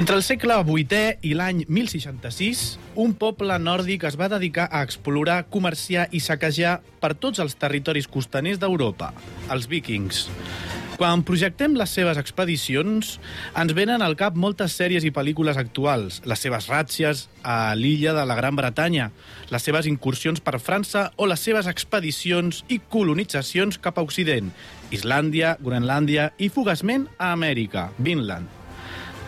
Entre el segle VIII i l'any 1066, un poble nòrdic es va dedicar a explorar, comerciar i saquejar per tots els territoris costaners d'Europa, els vikings. Quan projectem les seves expedicions, ens venen al cap moltes sèries i pel·lícules actuals, les seves ràtzies a l'illa de la Gran Bretanya, les seves incursions per França o les seves expedicions i colonitzacions cap a Occident, Islàndia, Groenlàndia i, fugaçment, a Amèrica, Vinland.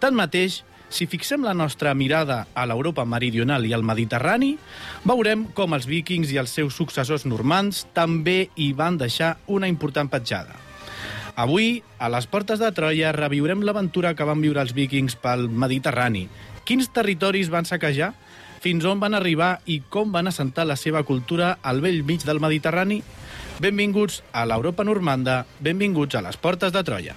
Tanmateix, si fixem la nostra mirada a l'Europa meridional i al Mediterrani, veurem com els vikings i els seus successors normands també hi van deixar una important petjada. Avui, a les portes de Troia, reviurem l'aventura que van viure els vikings pel Mediterrani. Quins territoris van saquejar? Fins on van arribar i com van assentar la seva cultura al vell mig del Mediterrani? Benvinguts a l'Europa normanda, benvinguts a les portes de Troia.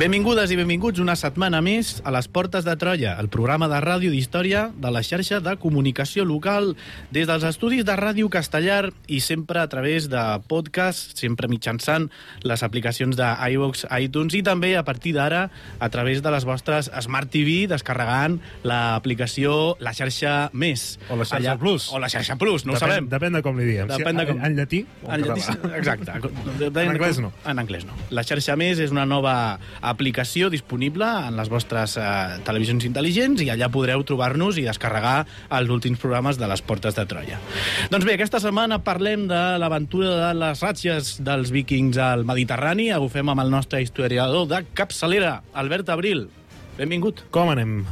Benvingudes i benvinguts una setmana més a les Portes de Troia, el programa de ràdio d'història de la xarxa de comunicació local des dels estudis de Ràdio Castellar i sempre a través de podcast, sempre mitjançant les aplicacions d'iVox, iTunes i també a partir d'ara a través de les vostres Smart TV descarregant l'aplicació La Xarxa Més. O la xarxa Plus. O la Xarxa Plus, no depèn, ho sabem. Depèn de com li diem. Depèn de com- En llatí o en En llatí, català. exacte. En anglès no. En anglès no. La xarxa Més és una nova aplicació disponible en les vostres eh, televisions intel·ligents i allà podreu trobar-nos i descarregar els últims programes de les Portes de Troia. Doncs bé, aquesta setmana parlem de l'aventura de les ratxes dels vikings al Mediterrani. Ho amb el nostre historiador de capçalera, Albert Abril. Benvingut. Com anem?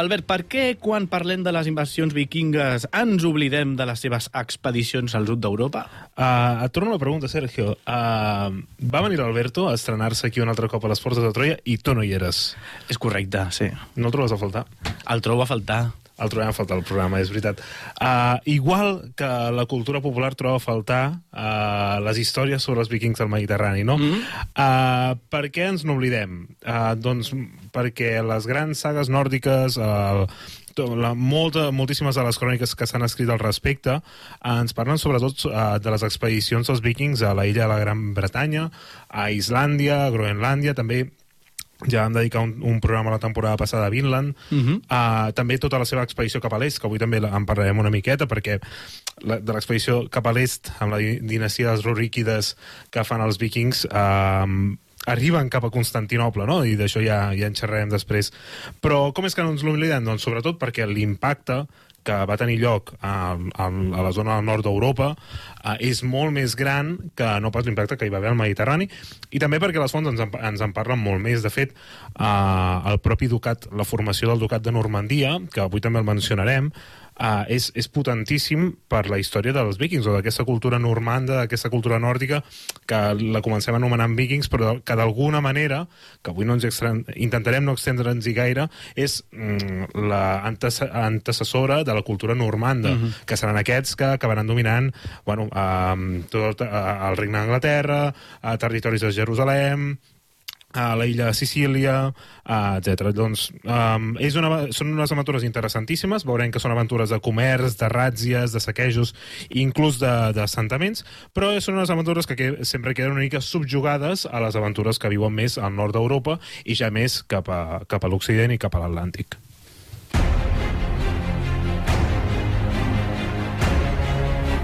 Albert, per què quan parlem de les invasions vikingues ens oblidem de les seves expedicions al sud d'Europa? Uh, et torno la pregunta, Sergio. Uh, va venir l'Alberto a estrenar-se aquí un altre cop a les Portes de Troia i tu no hi eres. És correcte, sí. No el trobes a faltar? El trobo a faltar. El trobem a faltar al programa, és veritat. Uh, igual que la cultura popular troba a faltar uh, les històries sobre els vikings del Mediterrani, no? Mm -hmm. uh, per què ens n'oblidem? Uh, doncs perquè les grans sagues nòrdiques, uh, la, molta, moltíssimes de les cròniques que s'han escrit al respecte eh, ens parlen sobretot uh, de les expedicions dels vikings a la illa de la Gran Bretanya, a Islàndia, a Groenlàndia, també ja vam dedicar un, un programa la temporada passada a Vinland, uh. -huh. uh, també tota la seva expedició cap a l'est, que avui també en parlarem una miqueta, perquè la, de l'expedició cap a l'est, amb la di- dinastia dels Ruríquides que fan els vikings, uh, arriben cap a Constantinople, no? i d'això ja, ja en xerrarem després. Però com és que no ens l'oblidem? Doncs sobretot perquè l'impacte que va tenir lloc a, a, a la zona del nord d'Europa uh, és molt més gran que no pas l'impacte que hi va haver al Mediterrani i també perquè les fonts ens en, ens en parlen molt més. De fet, uh, el propi ducat, la formació del ducat de Normandia, que avui també el mencionarem, uh, és, és potentíssim per la història dels vikings o d'aquesta cultura normanda, d'aquesta cultura nòrdica que la comencem anomenant vikings però que d'alguna manera, que avui no ens extren, intentarem no extendre'ns-hi gaire és mm, la antece antecessora de la cultura normanda, uh -huh. que seran aquests que acabaran dominant bueno, uh, tot uh, el regne d'Anglaterra, uh, territoris de Jerusalem, a la illa de Sicília, etc. Doncs um, és una, són unes aventures interessantíssimes, veurem que són aventures de comerç, de ràtzies, de saquejos, inclús de- d'assentaments, però són unes aventures que, que sempre queden una mica subjugades a les aventures que viuen més al nord d'Europa i ja més cap a, cap a l'Occident i cap a l'Atlàntic.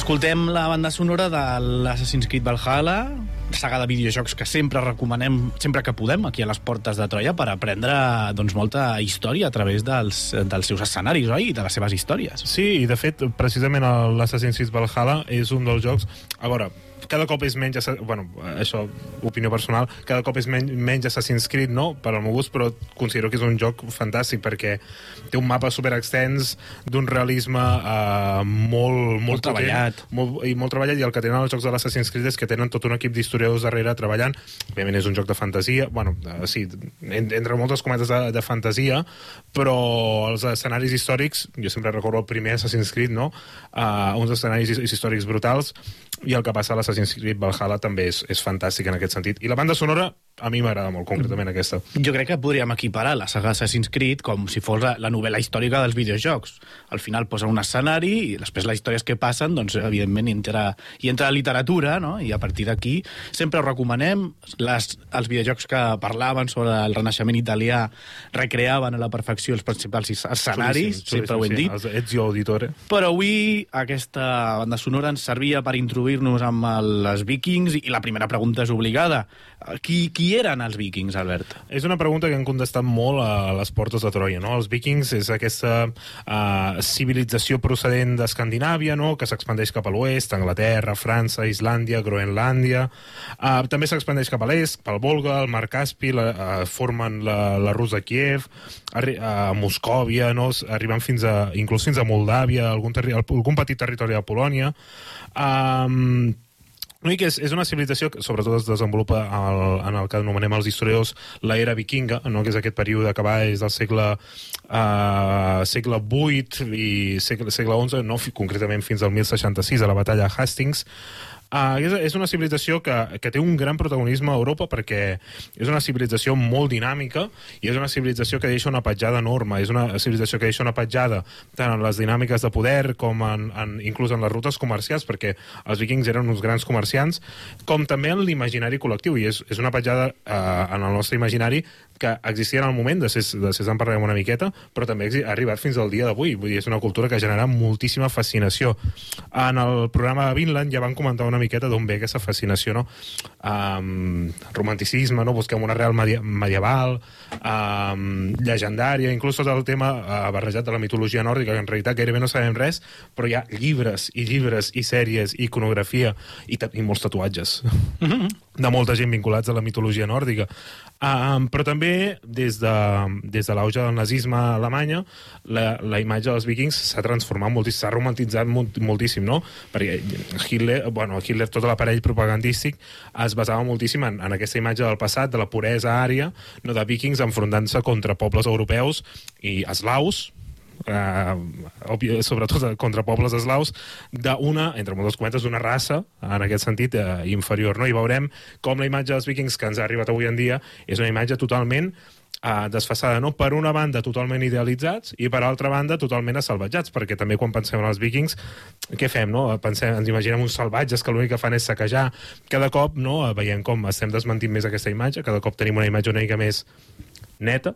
Escoltem la banda sonora de l'Assassin's Creed Valhalla, saga de videojocs que sempre recomanem, sempre que podem, aquí a les portes de Troia, per aprendre doncs, molta història a través dels, dels seus escenaris, oi? I de les seves històries. Sí, i de fet, precisament l'Assassin's Creed Valhalla és un dels jocs... A veure, cada cop és menys... Bueno, això, opinió personal, cada cop és menys, menys Assassin's Creed, no?, per al meu gust, però considero que és un joc fantàstic perquè té un mapa super extens, d'un realisme uh, molt, molt, Molt treballat. Molt, I molt treballat, i el que tenen els jocs de l'Assassin's Creed és que tenen tot un equip d'historiadors darrere treballant. Òbviament és un joc de fantasia, bueno, uh, sí, en, entre moltes cometes de, de fantasia, però els escenaris històrics, jo sempre recordo el primer Assassin's Creed, no?, uh, uns escenaris his- històrics brutals, i el que passa a l'Assassin's Creed Valhalla també és, és fantàstic en aquest sentit. I la banda sonora a mi m'agrada molt, concretament aquesta. Jo crec que podríem equiparar la saga Assassin's Creed com si fos la, la novel·la històrica dels videojocs. Al final posen un escenari i després les històries que passen, doncs, evidentment, hi entra, hi entra la literatura, no? i a partir d'aquí sempre ho recomanem. Les, els videojocs que parlaven sobre el renaixement italià recreaven a la perfecció els principals escenaris, Xulíssim, sempre ho hem dit. sí. Els Ezio Auditore. Però avui aquesta banda sonora ens servia per introduir-nos amb el, els vikings i la primera pregunta és obligada. Qui, qui eren els vikings, Albert? És una pregunta que han contestat molt a les portes de Troia, no? Els vikings és aquesta uh, civilització procedent d'Escandinàvia, no?, que s'expandeix cap a l'oest, Anglaterra, França, Islàndia, Groenlàndia. Uh, també s'expandeix cap a l'est, pel Volga, el Mar Caspi, la, uh, formen la, la Rus de Kiev, arri a Moscòvia, no?, arriben fins a, inclús fins a Moldàvia, algun, algun petit territori de Polònia. Um, L'únic és, és una civilització que sobretot es desenvolupa al, en el que anomenem els historiadors l'era vikinga, no? que és aquest període que va des del segle, uh, segle VIII i segle, segle XI, no? Concretament fins al 1066, a la batalla de Hastings, Uh, és, és una civilització que, que té un gran protagonisme a Europa perquè és una civilització molt dinàmica i és una civilització que deixa una petjada enorme, és una civilització que deixa una petjada tant en les dinàmiques de poder com en, en, inclús en les rutes comercials perquè els vikings eren uns grans comerciants com també en l'imaginari col·lectiu. I és, és una petjada uh, en el nostre imaginari que existia en el moment, de Cés, de César en parlarem una miqueta, però també ha arribat fins al dia d'avui. Vull dir, és una cultura que genera moltíssima fascinació. En el programa de Vinland ja van comentar una miqueta d'on ve aquesta fascinació, no? Um, romanticisme, no? Busquem una real medi medieval, um, llegendària, inclús tot el tema uh, barrejat de la mitologia nòrdica, que en realitat gairebé no sabem res, però hi ha llibres i llibres i sèries i iconografia i, i molts tatuatges de molta gent vinculats a la mitologia nòrdica. Um, però també, des de, des de l'auge del nazisme a Alemanya, la, la imatge dels vikings s'ha transformat moltíssim, s'ha romantitzat molt, moltíssim, no? Perquè Hitler, bueno, Hitler, tot l'aparell propagandístic es basava moltíssim en, en aquesta imatge del passat, de la puresa ària, no, de vikings enfrontant-se contra pobles europeus i eslaus, eh, sobretot contra pobles eslaus, d'una, entre moltes cometes, d'una raça, en aquest sentit, eh, inferior. No? I veurem com la imatge dels vikings que ens ha arribat avui en dia és una imatge totalment eh, desfassada, no? Per una banda totalment idealitzats i per altra banda totalment assalvatjats, perquè també quan pensem en els vikings, què fem, no? Pensem, ens imaginem uns salvatges que l'únic que fan és saquejar. Cada cop, no?, veiem com estem desmentint més aquesta imatge, cada cop tenim una imatge una mica més neta,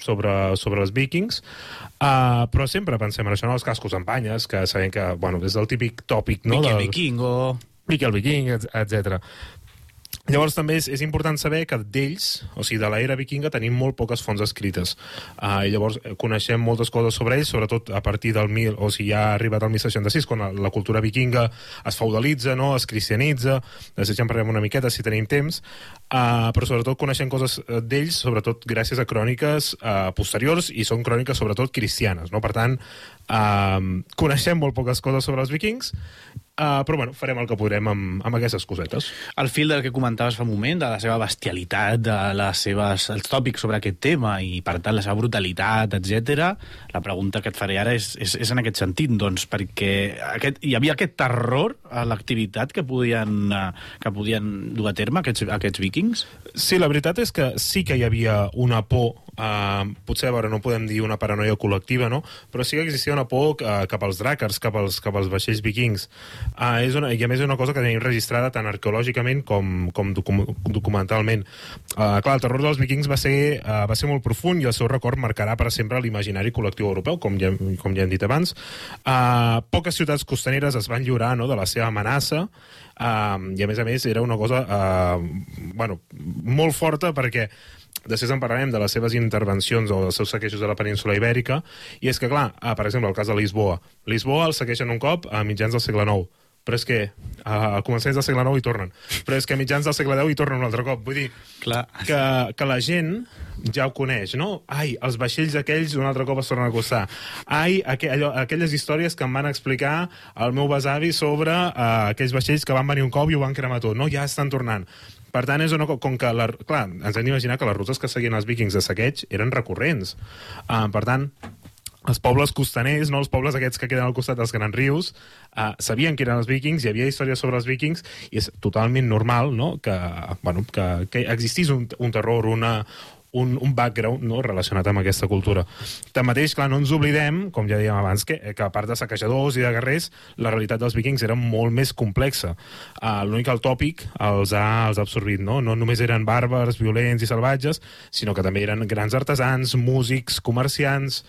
sobre, sobre els vikings, uh, però sempre pensem en això, no? els cascos amb banyes, que sabem que bueno, és el típic tòpic no? Miquel del- Vikingo... Miquel Viking, etc. Llavors també és, és important saber que d'ells, o sigui, de l'era vikinga, tenim molt poques fonts escrites. Uh, llavors eh, coneixem moltes coses sobre ells, sobretot a partir del 1000, o sigui, ja ha arribat al 1066, quan la, la cultura vikinga es feudalitza, no? es cristianitza, després ja en parlem una miqueta si tenim temps, uh, però sobretot coneixem coses eh, d'ells, sobretot gràcies a cròniques uh, posteriors, i són cròniques sobretot cristianes, no? Per tant, uh, coneixem molt poques coses sobre els vikings, Uh, però bueno, farem el que podrem amb, amb aquestes cosetes. Al fil del que comentaves fa un moment, de la seva bestialitat, de les seves, els tòpics sobre aquest tema i, per tant, la seva brutalitat, etc. La pregunta que et faré ara és, és, és en aquest sentit, doncs, perquè aquest, hi havia aquest terror a l'activitat que podien, eh, que podien dur a terme aquests, aquests vikings? Sí, la veritat és que sí que hi havia una por, uh, potser a veure, no podem dir una paranoia col·lectiva, no? però sí que existia una por uh, cap als dràcars, cap als, cap als vaixells vikings. Uh, és una, I a més és una cosa que tenim registrada tant arqueològicament com, com docum documentalment. Uh, clar, el terror dels vikings va ser, uh, va ser molt profund i el seu record marcarà per sempre l'imaginari col·lectiu europeu, com ja, com ja hem dit abans. Uh, poques ciutats costaneres es van lliurar no, de la seva amenaça, uh, i a més a més era una cosa uh, bueno, molt forta perquè després en parlarem de les seves intervencions o dels seus saquejos a la península ibèrica, i és que, clar, ah, per exemple, el cas de Lisboa. Lisboa el saqueixen un cop a mitjans del segle IX, però és que a començaments del segle IX hi tornen. Però és que a mitjans del segle X hi tornen un altre cop. Vull dir Clar. que, que la gent ja ho coneix, no? Ai, els vaixells aquells un altre cop es tornen a acostar. Ai, aqu allò, aquelles històries que em van explicar el meu besavi sobre uh, aquells vaixells que van venir un cop i ho van cremar tot. No, ja estan tornant. Per tant, és una, co- com que, la, clar, ens hem d'imaginar que les rutes que seguien els vikings de saqueig eren recurrents. Uh, per tant, els pobles costaners, no els pobles aquests que queden al costat dels grans rius, uh, sabien que eren els vikings, hi havia històries sobre els vikings, i és totalment normal no? que, bueno, que, que existís un, un terror, una, un, un background no, relacionat amb aquesta cultura. Tanmateix, clar, no ens oblidem, com ja dèiem abans, que, que a part de saquejadors i de guerrers, la realitat dels vikings era molt més complexa. Uh, L'únic el tòpic els ha, els ha absorbit, no? No només eren bàrbars, violents i salvatges, sinó que també eren grans artesans, músics, comerciants,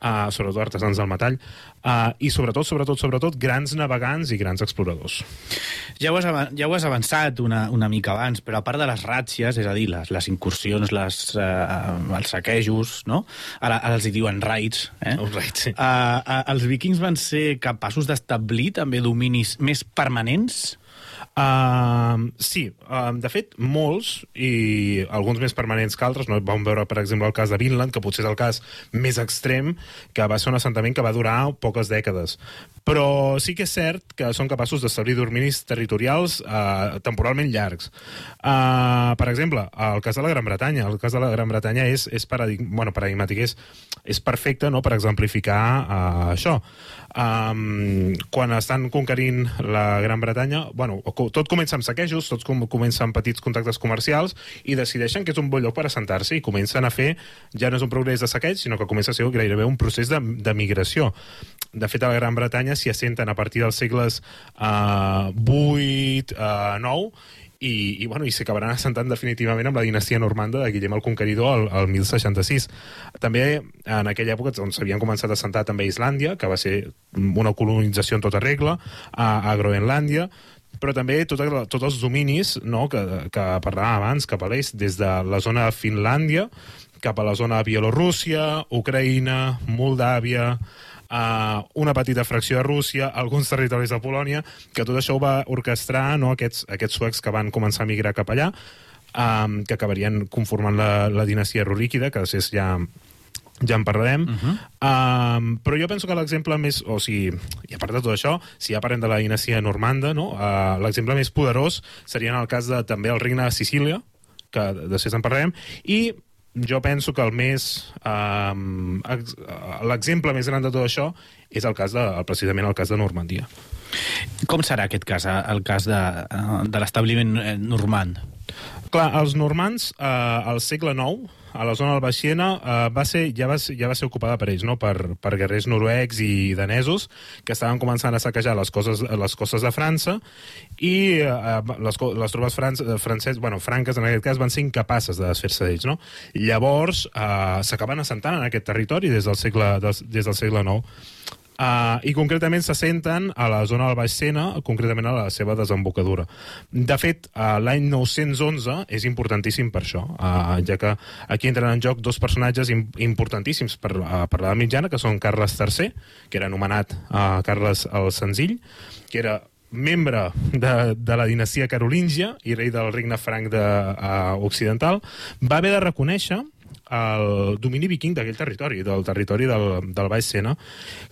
uh, sobretot artesans del metall, uh, i sobretot, sobretot, sobretot, grans navegants i grans exploradors. Ja ho has, ja ho has avançat una, una mica abans, però a part de les ràtzies, és a dir, les, les incursions, les, eh, els saquejos, no? Ara, ara els hi diuen raids, eh? Els raids, sí. Uh, uh, els vikings van ser capaços d'establir també dominis més permanents? Uh, sí, uh, de fet, molts, i alguns més permanents que altres, no? vam veure, per exemple, el cas de Vinland, que potser és el cas més extrem, que va ser un assentament que va durar poques dècades. Però sí que és cert que són capaços d'establir dominis territorials uh, temporalment llargs. Uh, per exemple, el cas de la Gran Bretanya. El cas de la Gran Bretanya és, és paradig bueno, paradigmàtic, és, és perfecte no?, per exemplificar uh, això. Um, quan estan conquerint la Gran Bretanya, bueno, tot comença amb saquejos, tots com, comença amb petits contactes comercials i decideixen que és un bon lloc per assentar-se i comencen a fer, ja no és un progrés de saqueig, sinó que comença a ser gairebé un procés de, de migració. De fet, a la Gran Bretanya s'hi assenten a partir dels segles uh, 8, uh, 9, i, i, bueno, i s'acabaran assentant definitivament amb la dinastia normanda de Guillem el Conqueridor al, al 1066. També en aquella època on s'havien començat a assentar també a Islàndia, que va ser una colonització en tota regla, a, a Groenlàndia, però també tot, tots els dominis no, que, que parlàvem abans, cap a l'est, des de la zona de Finlàndia cap a la zona de Bielorússia, Ucraïna, Moldàvia, uh, una petita fracció de Rússia, alguns territoris de Polònia, que tot això ho va orquestrar no, aquests, aquests suecs que van començar a migrar cap allà, um, que acabarien conformant la, la dinastia ruríquida, que després ja ja en parlarem. Uh -huh. um, però jo penso que l'exemple més... O sigui, i a part de tot això, si ja parlem de la dinastia normanda, no? uh, l'exemple més poderós seria en el cas de també el regne de Sicília, que després en parlarem, i jo penso que el més... Um, ex- l'exemple més gran de tot això és el cas de, precisament el cas de Normandia. Com serà aquest cas, eh, el cas de, eh, de l'establiment eh, normand? Clar, els normands, eh, al segle IX, a la zona del Baix Siena, eh, va ser, ja, va, ser- ja va ser ocupada per ells, no? per, per guerrers noruecs i danesos, que estaven començant a saquejar les, coses, les costes de França, i eh, les, les tropes franc, francès, bueno, franques, en aquest cas, van ser incapaces de desfer-se d'ells. No? Llavors, eh, s'acaben assentant en aquest territori des del segle, des, des del segle IX. Uh, I concretament s'assenten a la zona del Baix Sena, concretament a la seva desembocadura. De fet, uh, l'any 911 és importantíssim per això, uh, ja que aquí entren en joc dos personatges im importantíssims per, uh, per l'edat mitjana, que són Carles III, que era anomenat uh, Carles el Senzill, que era membre de, de la dinastia carolíngia i rei del regne franc de, uh, occidental, va haver de reconèixer el domini viking d'aquell territori, del territori del, del Baix Sena.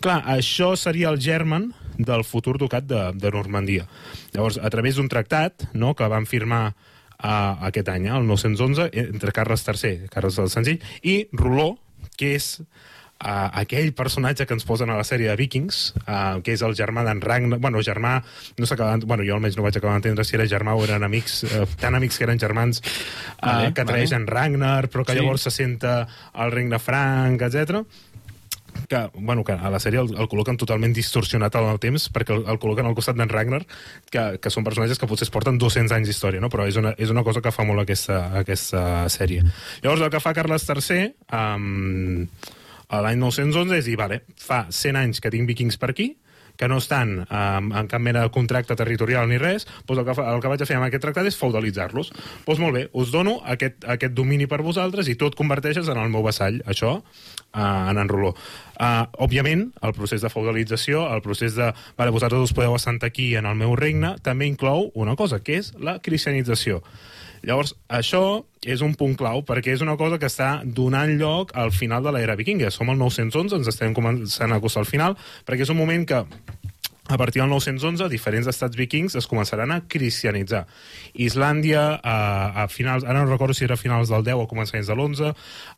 Clar, això seria el germen del futur ducat de, de Normandia. Llavors, a través d'un tractat no, que van firmar uh, aquest any, eh, el 911, entre Carles III, Carles el Senzill, i Roló, que és uh, aquell personatge que ens posen a la sèrie de Vikings, uh, que és el germà d'en Ragnar... Bueno, germà... No s'acaba... Bueno, jo almenys no vaig acabar d'entendre si era germà o eren amics, uh, tan amics que eren germans, uh, Vale, que traeixen vale. Ragnar, però que Sí. sí. llavors se senta al regne franc, etc que, bueno, que a la sèrie el, el col·loquen totalment distorsionat en el temps perquè el, el col·loquen al costat d'en Ragnar que, que són personatges que potser es porten 200 anys d'història, no? però és una, és una cosa que fa molt aquesta, aquesta sèrie. Llavors el que fa Carles III um, a l'any 911 és dir, vale, fa 100 anys que tinc vikings per aquí, que no estan um, en cap mena de contracte territorial ni res, doncs el, que el que vaig a fer amb aquest tractat és feudalitzar-los. Doncs molt bé, us dono aquest, aquest domini per vosaltres i tu et converteixes en el meu vassall, això, uh, en en Roló. Uh, òbviament, el procés de feudalització, el procés de, vale, vosaltres us podeu assentar aquí en el meu regne, també inclou una cosa, que és la cristianització. Llavors, això és un punt clau perquè és una cosa que està donant lloc al final de l'era vikinga. Som al 911, ens estem començant a acostar al final, perquè és un moment que a partir del 911, diferents estats vikings es començaran a cristianitzar. Islàndia, a, a finals, ara no recordo si era a finals del 10 o començaments de l'11,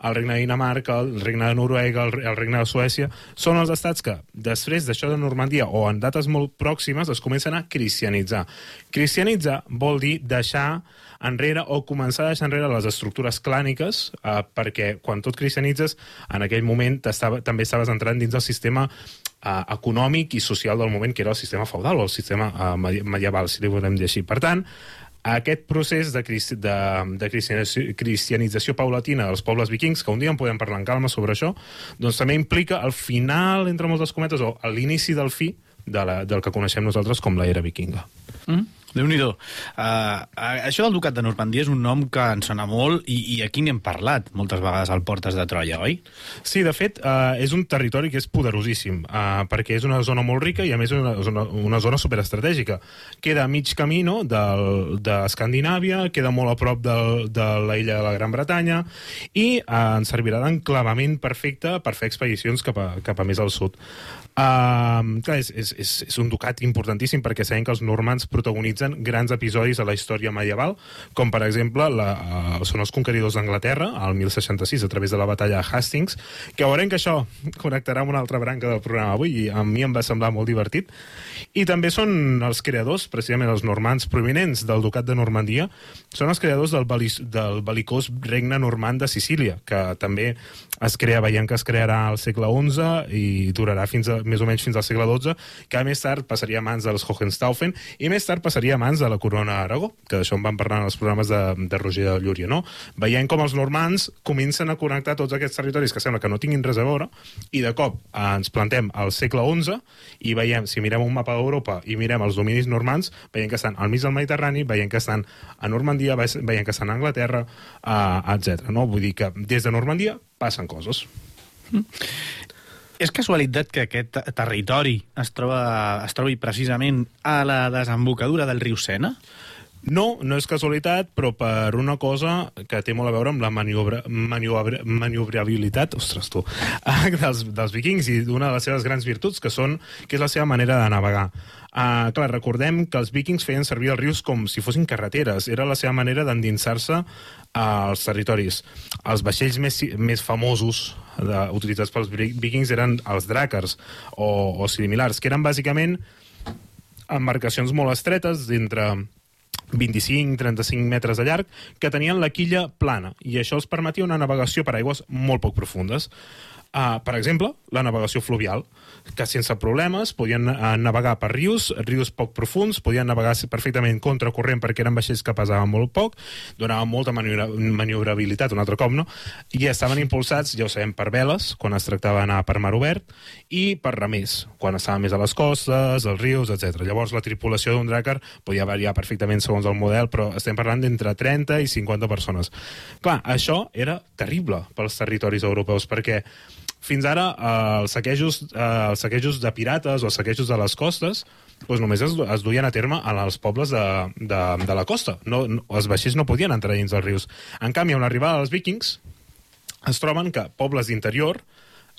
el regne de Dinamarca, el regne de Noruega, el, el regne de Suècia, són els estats que, després d'això de Normandia o en dates molt pròximes, es comencen a cristianitzar. Cristianitzar vol dir deixar enrere o començar a deixar enrere les estructures clàniques eh, perquè quan tot cristianitzes en aquell moment estava, també estaves entrant dins del sistema eh, econòmic i social del moment que era el sistema feudal o el sistema medi- medieval, si li volem dir així. Per tant, aquest procés de, de, de cristianització, cristianització paulatina dels pobles vikings, que un dia en podem parlar en calma sobre això, doncs també implica el final, entre moltes cometes, o l'inici del fi de la, del que coneixem nosaltres com l'era vikinga. Mm? Déu-n'hi-do. Uh, això del Ducat de Normandia és un nom que ens sona molt i, i aquí n'hem parlat moltes vegades al Portes de Troia, oi? Sí, de fet, uh, és un territori que és poderosíssim, uh, perquè és una zona molt rica i, a més, és una, una, una zona superestratègica. Queda a mig camí no, d'Escandinàvia, queda molt a prop del, de la illa de la Gran Bretanya i uh, ens servirà d'enclavament perfecte per fer expedicions cap a, cap a més al sud. Uh, clar, és, és, és, és un ducat importantíssim perquè sabem que els normands protagonitzen grans episodis a la història medieval, com per exemple la, uh, són els conqueridors d'Anglaterra al 1066 a través de la batalla de Hastings, que veurem que això connectarà amb una altra branca del programa avui i a mi em va semblar molt divertit. I també són els creadors, precisament els normands prominents del ducat de Normandia, són els creadors del, beli, del belicós regne normand de Sicília, que també es crea, veiem que es crearà al segle XI i durarà fins a, més o menys fins al segle XII, que més tard passaria a mans dels Hohenstaufen i més tard passaria a mans de la corona d'Aragó, que d'això en vam parlar en els programes de, de Roger de Llúria, no? Veiem com els normands comencen a connectar tots aquests territoris que sembla que no tinguin res a veure i de cop eh, ens plantem al segle XI i veiem, si mirem un mapa d'Europa i mirem els dominis normands, veiem que estan al mig del Mediterrani, veiem que estan a Normandia, ve- veiem que estan a Anglaterra, uh, etc. No? Vull dir que des de Normandia passen coses. És casualitat que aquest te- territori es, troba, es trobi precisament a la desembocadura del riu Sena? No, no és casualitat, però per una cosa que té molt a veure amb la maniobra, maniobra, maniobrabilitat, ostres tu, dels, dels vikings i una de les seves grans virtuts, que, són, que és la seva manera de navegar. Uh, clar, recordem que els vikings feien servir els rius com si fossin carreteres. Era la seva manera d'endinsar-se als territoris. Els vaixells més, més famosos de, utilitzats pels vikings eren els dràcars o, o similars, que eren bàsicament embarcacions molt estretes d'entre 25-35 metres de llarg, que tenien la quilla plana, i això els permetia una navegació per aigües molt poc profundes. Uh, per exemple, la navegació fluvial, que sense problemes podien uh, navegar per rius, rius poc profuns, podien navegar perfectament contracorrent perquè eren vaixells que pesaven molt poc, donaven molta maniobra maniobrabilitat, un altre cop, no? I estaven impulsats, ja ho sabem, per veles, quan es tractava d'anar per mar obert, i per remers, quan estaven més a les costes, als rius, etc. Llavors, la tripulació d'un dràcar podia variar perfectament segons el model, però estem parlant d'entre 30 i 50 persones. Clar, això era terrible pels territoris europeus, perquè fins ara eh, els, saquejos, eh, els saquejos de pirates o els saquejos de les costes doncs només es, es duien a terme als pobles de, de, de la costa. No, no, els vaixells no podien entrar dins dels rius. En canvi, amb l'arribada dels vikings, es troben que pobles d'interior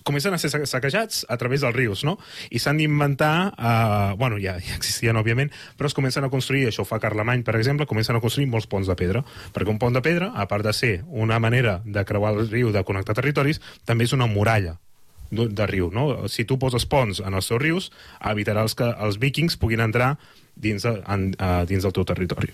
comencen a ser saquejats a través dels rius, no? I s'han d'inventar, eh, bueno, ja, ja existien, òbviament, però es comencen a construir, això ho fa Carlemany, per exemple, comencen a construir molts ponts de pedra, perquè un pont de pedra, a part de ser una manera de creuar el riu, de connectar territoris, també és una muralla de, de riu, no? Si tu poses ponts en els seus rius, evitaràs que els vikings puguin entrar dins, de, en, uh, dins del teu territori.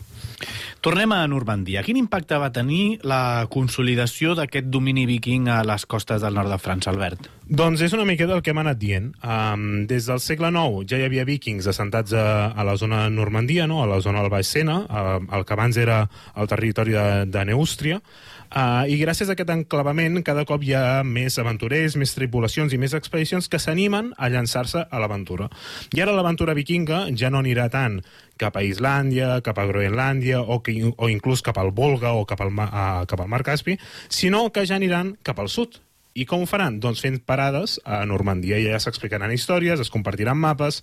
Tornem a Normandia. Quin impacte va tenir la consolidació d'aquest domini viking a les costes del nord de França, Albert? Doncs és una miqueta el que hem anat dient. Um, des del segle IX ja hi havia vikings assentats a, a la zona de Normandia, no? a la zona del Baix Sena, uh, el que abans era el territori de, de Neústria, Uh, I gràcies a aquest enclavament cada cop hi ha més aventurers, més tripulacions i més expedicions que s'animen a llançar-se a l'aventura. I ara l'aventura vikinga ja no anirà tant cap a Islàndia, cap a Groenlàndia o, que, o inclús cap al Volga o cap al, uh, cap al Mar Caspi, sinó que ja aniran cap al sud, i com ho faran? Doncs fent parades a Normandia. I ja s'explicaran històries, es compartiran mapes,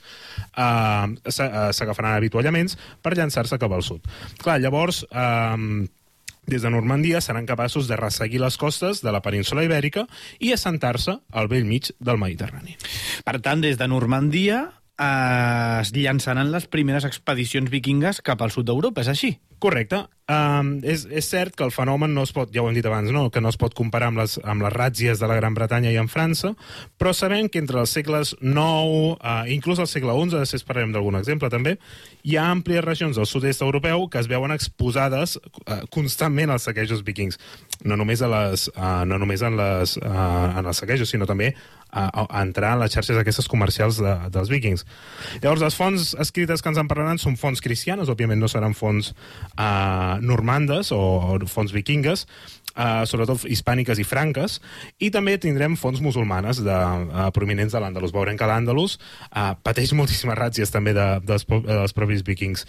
eh, s'agafaran avituallaments per llançar-se cap al sud. Clar, llavors... Eh, des de Normandia seran capaços de resseguir les costes de la península ibèrica i assentar-se al vell mig del Mediterrani. Per tant, des de Normandia eh, es llançaran les primeres expedicions vikingues cap al sud d'Europa, és així? Correcte. Um, és, és cert que el fenomen no es pot, ja ho hem dit abans, no? que no es pot comparar amb les, amb les ràtzies de la Gran Bretanya i en França, però sabem que entre els segles IX, uh, inclús el segle XI, després parlarem d'algun exemple també, hi ha àmplies regions del sud-est europeu que es veuen exposades uh, constantment als saquejos vikings. No només, a les, uh, no només en, les, uh, en els saquejos, sinó també a, a entrar en les xarxes aquestes comercials de, dels vikings. Llavors, les fonts escrites que ens en parlaran són fonts cristianes, òbviament no seran fonts uh, normandes o, fonts vikingues, uh, sobretot hispàniques i franques, i també tindrem fonts musulmanes de, uh, prominents de l'Àndalus. Veurem que l'Àndalus uh, pateix moltíssimes ràtzies també de, dels, dels propis vikings.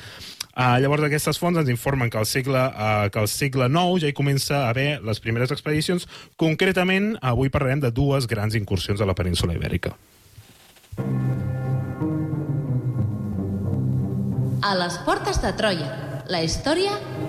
Uh, llavors aquestes fonts ens informen que al segle, uh, que al segle IX ja hi comença a haver les primeres expedicions. Concretament, avui parlarem de dues grans incursions a la península ibèrica. A les portes de Troia, la història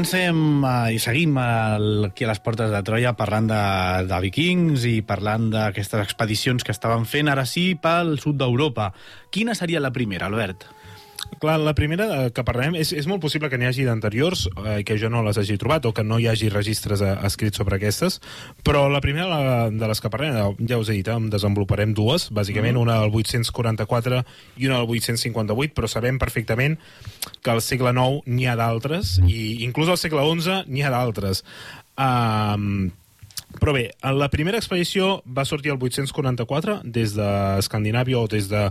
Comencem uh, i seguim el, aquí a les portes de Troia parlant de, de vikings i parlant d'aquestes expedicions que estaven fent ara sí pel sud d'Europa. Quina seria la primera, Albert? Clar, la primera eh, que parlem, és, és molt possible que n'hi hagi d'anteriors, eh, que jo no les hagi trobat, o que no hi hagi registres eh, escrits sobre aquestes, però la primera la, de les que parlem, eh, ja us he dit, eh, en desenvoluparem dues, bàsicament mm. una del 844 i una del 858, però sabem perfectament que al segle IX n'hi ha d'altres, i inclús al segle XI n'hi ha d'altres. Um, Però bé, la primera expedició va sortir el 844 des d'Escandinàvia o des de,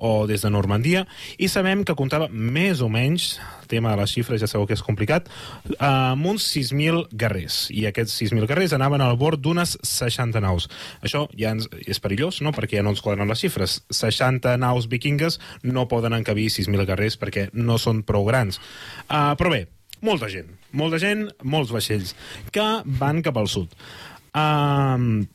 o des de Normandia i sabem que comptava més o menys, tema de les xifres ja sabeu que és complicat, amb uns 6.000 guerrers. I aquests 6.000 guerrers anaven al bord d'unes 60 naus. Això ja ens, és perillós, no?, perquè ja no ens quadren les xifres. 60 naus vikingues no poden encabir 6.000 guerrers perquè no són prou grans. Uh, però bé, molta gent, molta gent, molts vaixells, que van cap al sud. Um,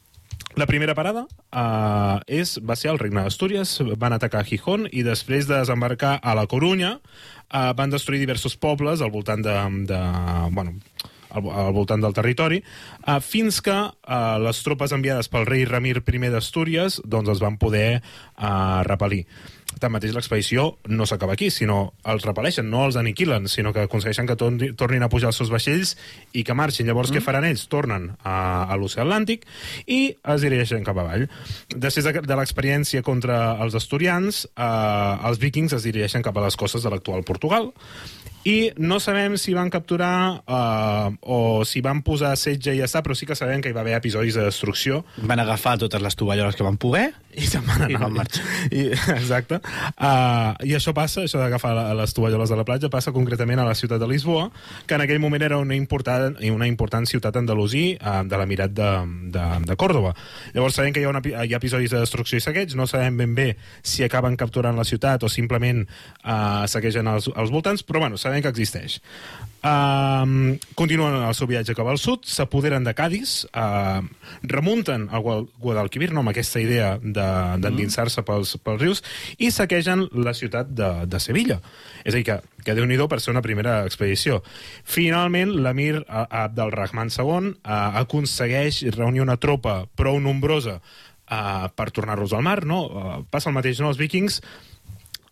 la primera parada uh, és, va ser el regne d'Astúries, van atacar Gijón i després de desembarcar a la Corunya uh, van destruir diversos pobles al voltant de, de bueno, al, al voltant del territori, uh, fins que uh, les tropes enviades pel rei Ramir I d'Astúries doncs els van poder uh, repel·lir. Tanmateix, l'expedició no s'acaba aquí, sinó els repel·leixen, no els aniquilen, sinó que aconsegueixen que torni, tornin a pujar els seus vaixells i que marxin. Llavors, mm. què faran ells? Tornen a, a l'oceà Atlàntic i es dirigeixen cap avall. Després de, de l'experiència contra els asturians, eh, els vikings es dirigeixen cap a les costes de l'actual Portugal i no sabem si van capturar uh, o si van posar setge i ja està, però sí que sabem que hi va haver episodis de destrucció. Van agafar totes les tovalloles que van poder i se'n van anar. I van marxar. I, exacte. Uh, I això passa, això d'agafar les tovalloles de la platja, passa concretament a la ciutat de Lisboa, que en aquell moment era una important, una important ciutat andalusí uh, de l'emirat de, de, de Còrdoba. Llavors sabem que hi ha, una, hi ha episodis de destrucció i saqueig, no sabem ben bé si acaben capturant la ciutat o simplement uh, saquegen els, els voltants, però bueno, sabem que existeix. Um, continuen el seu viatge cap al sud, s'apoderen de Cádiz, uh, remunten al Guadalquivir, no, amb aquesta idea d'endinsar-se de, pels, pels rius, i saquegen la ciutat de, de Sevilla. És a dir, que, que déu nhi per ser una primera expedició. Finalment, l'emir Abdelrahman II uh, aconsegueix reunir una tropa prou nombrosa uh, per tornar-los al mar, no? Uh, passa el mateix, no? Els vikings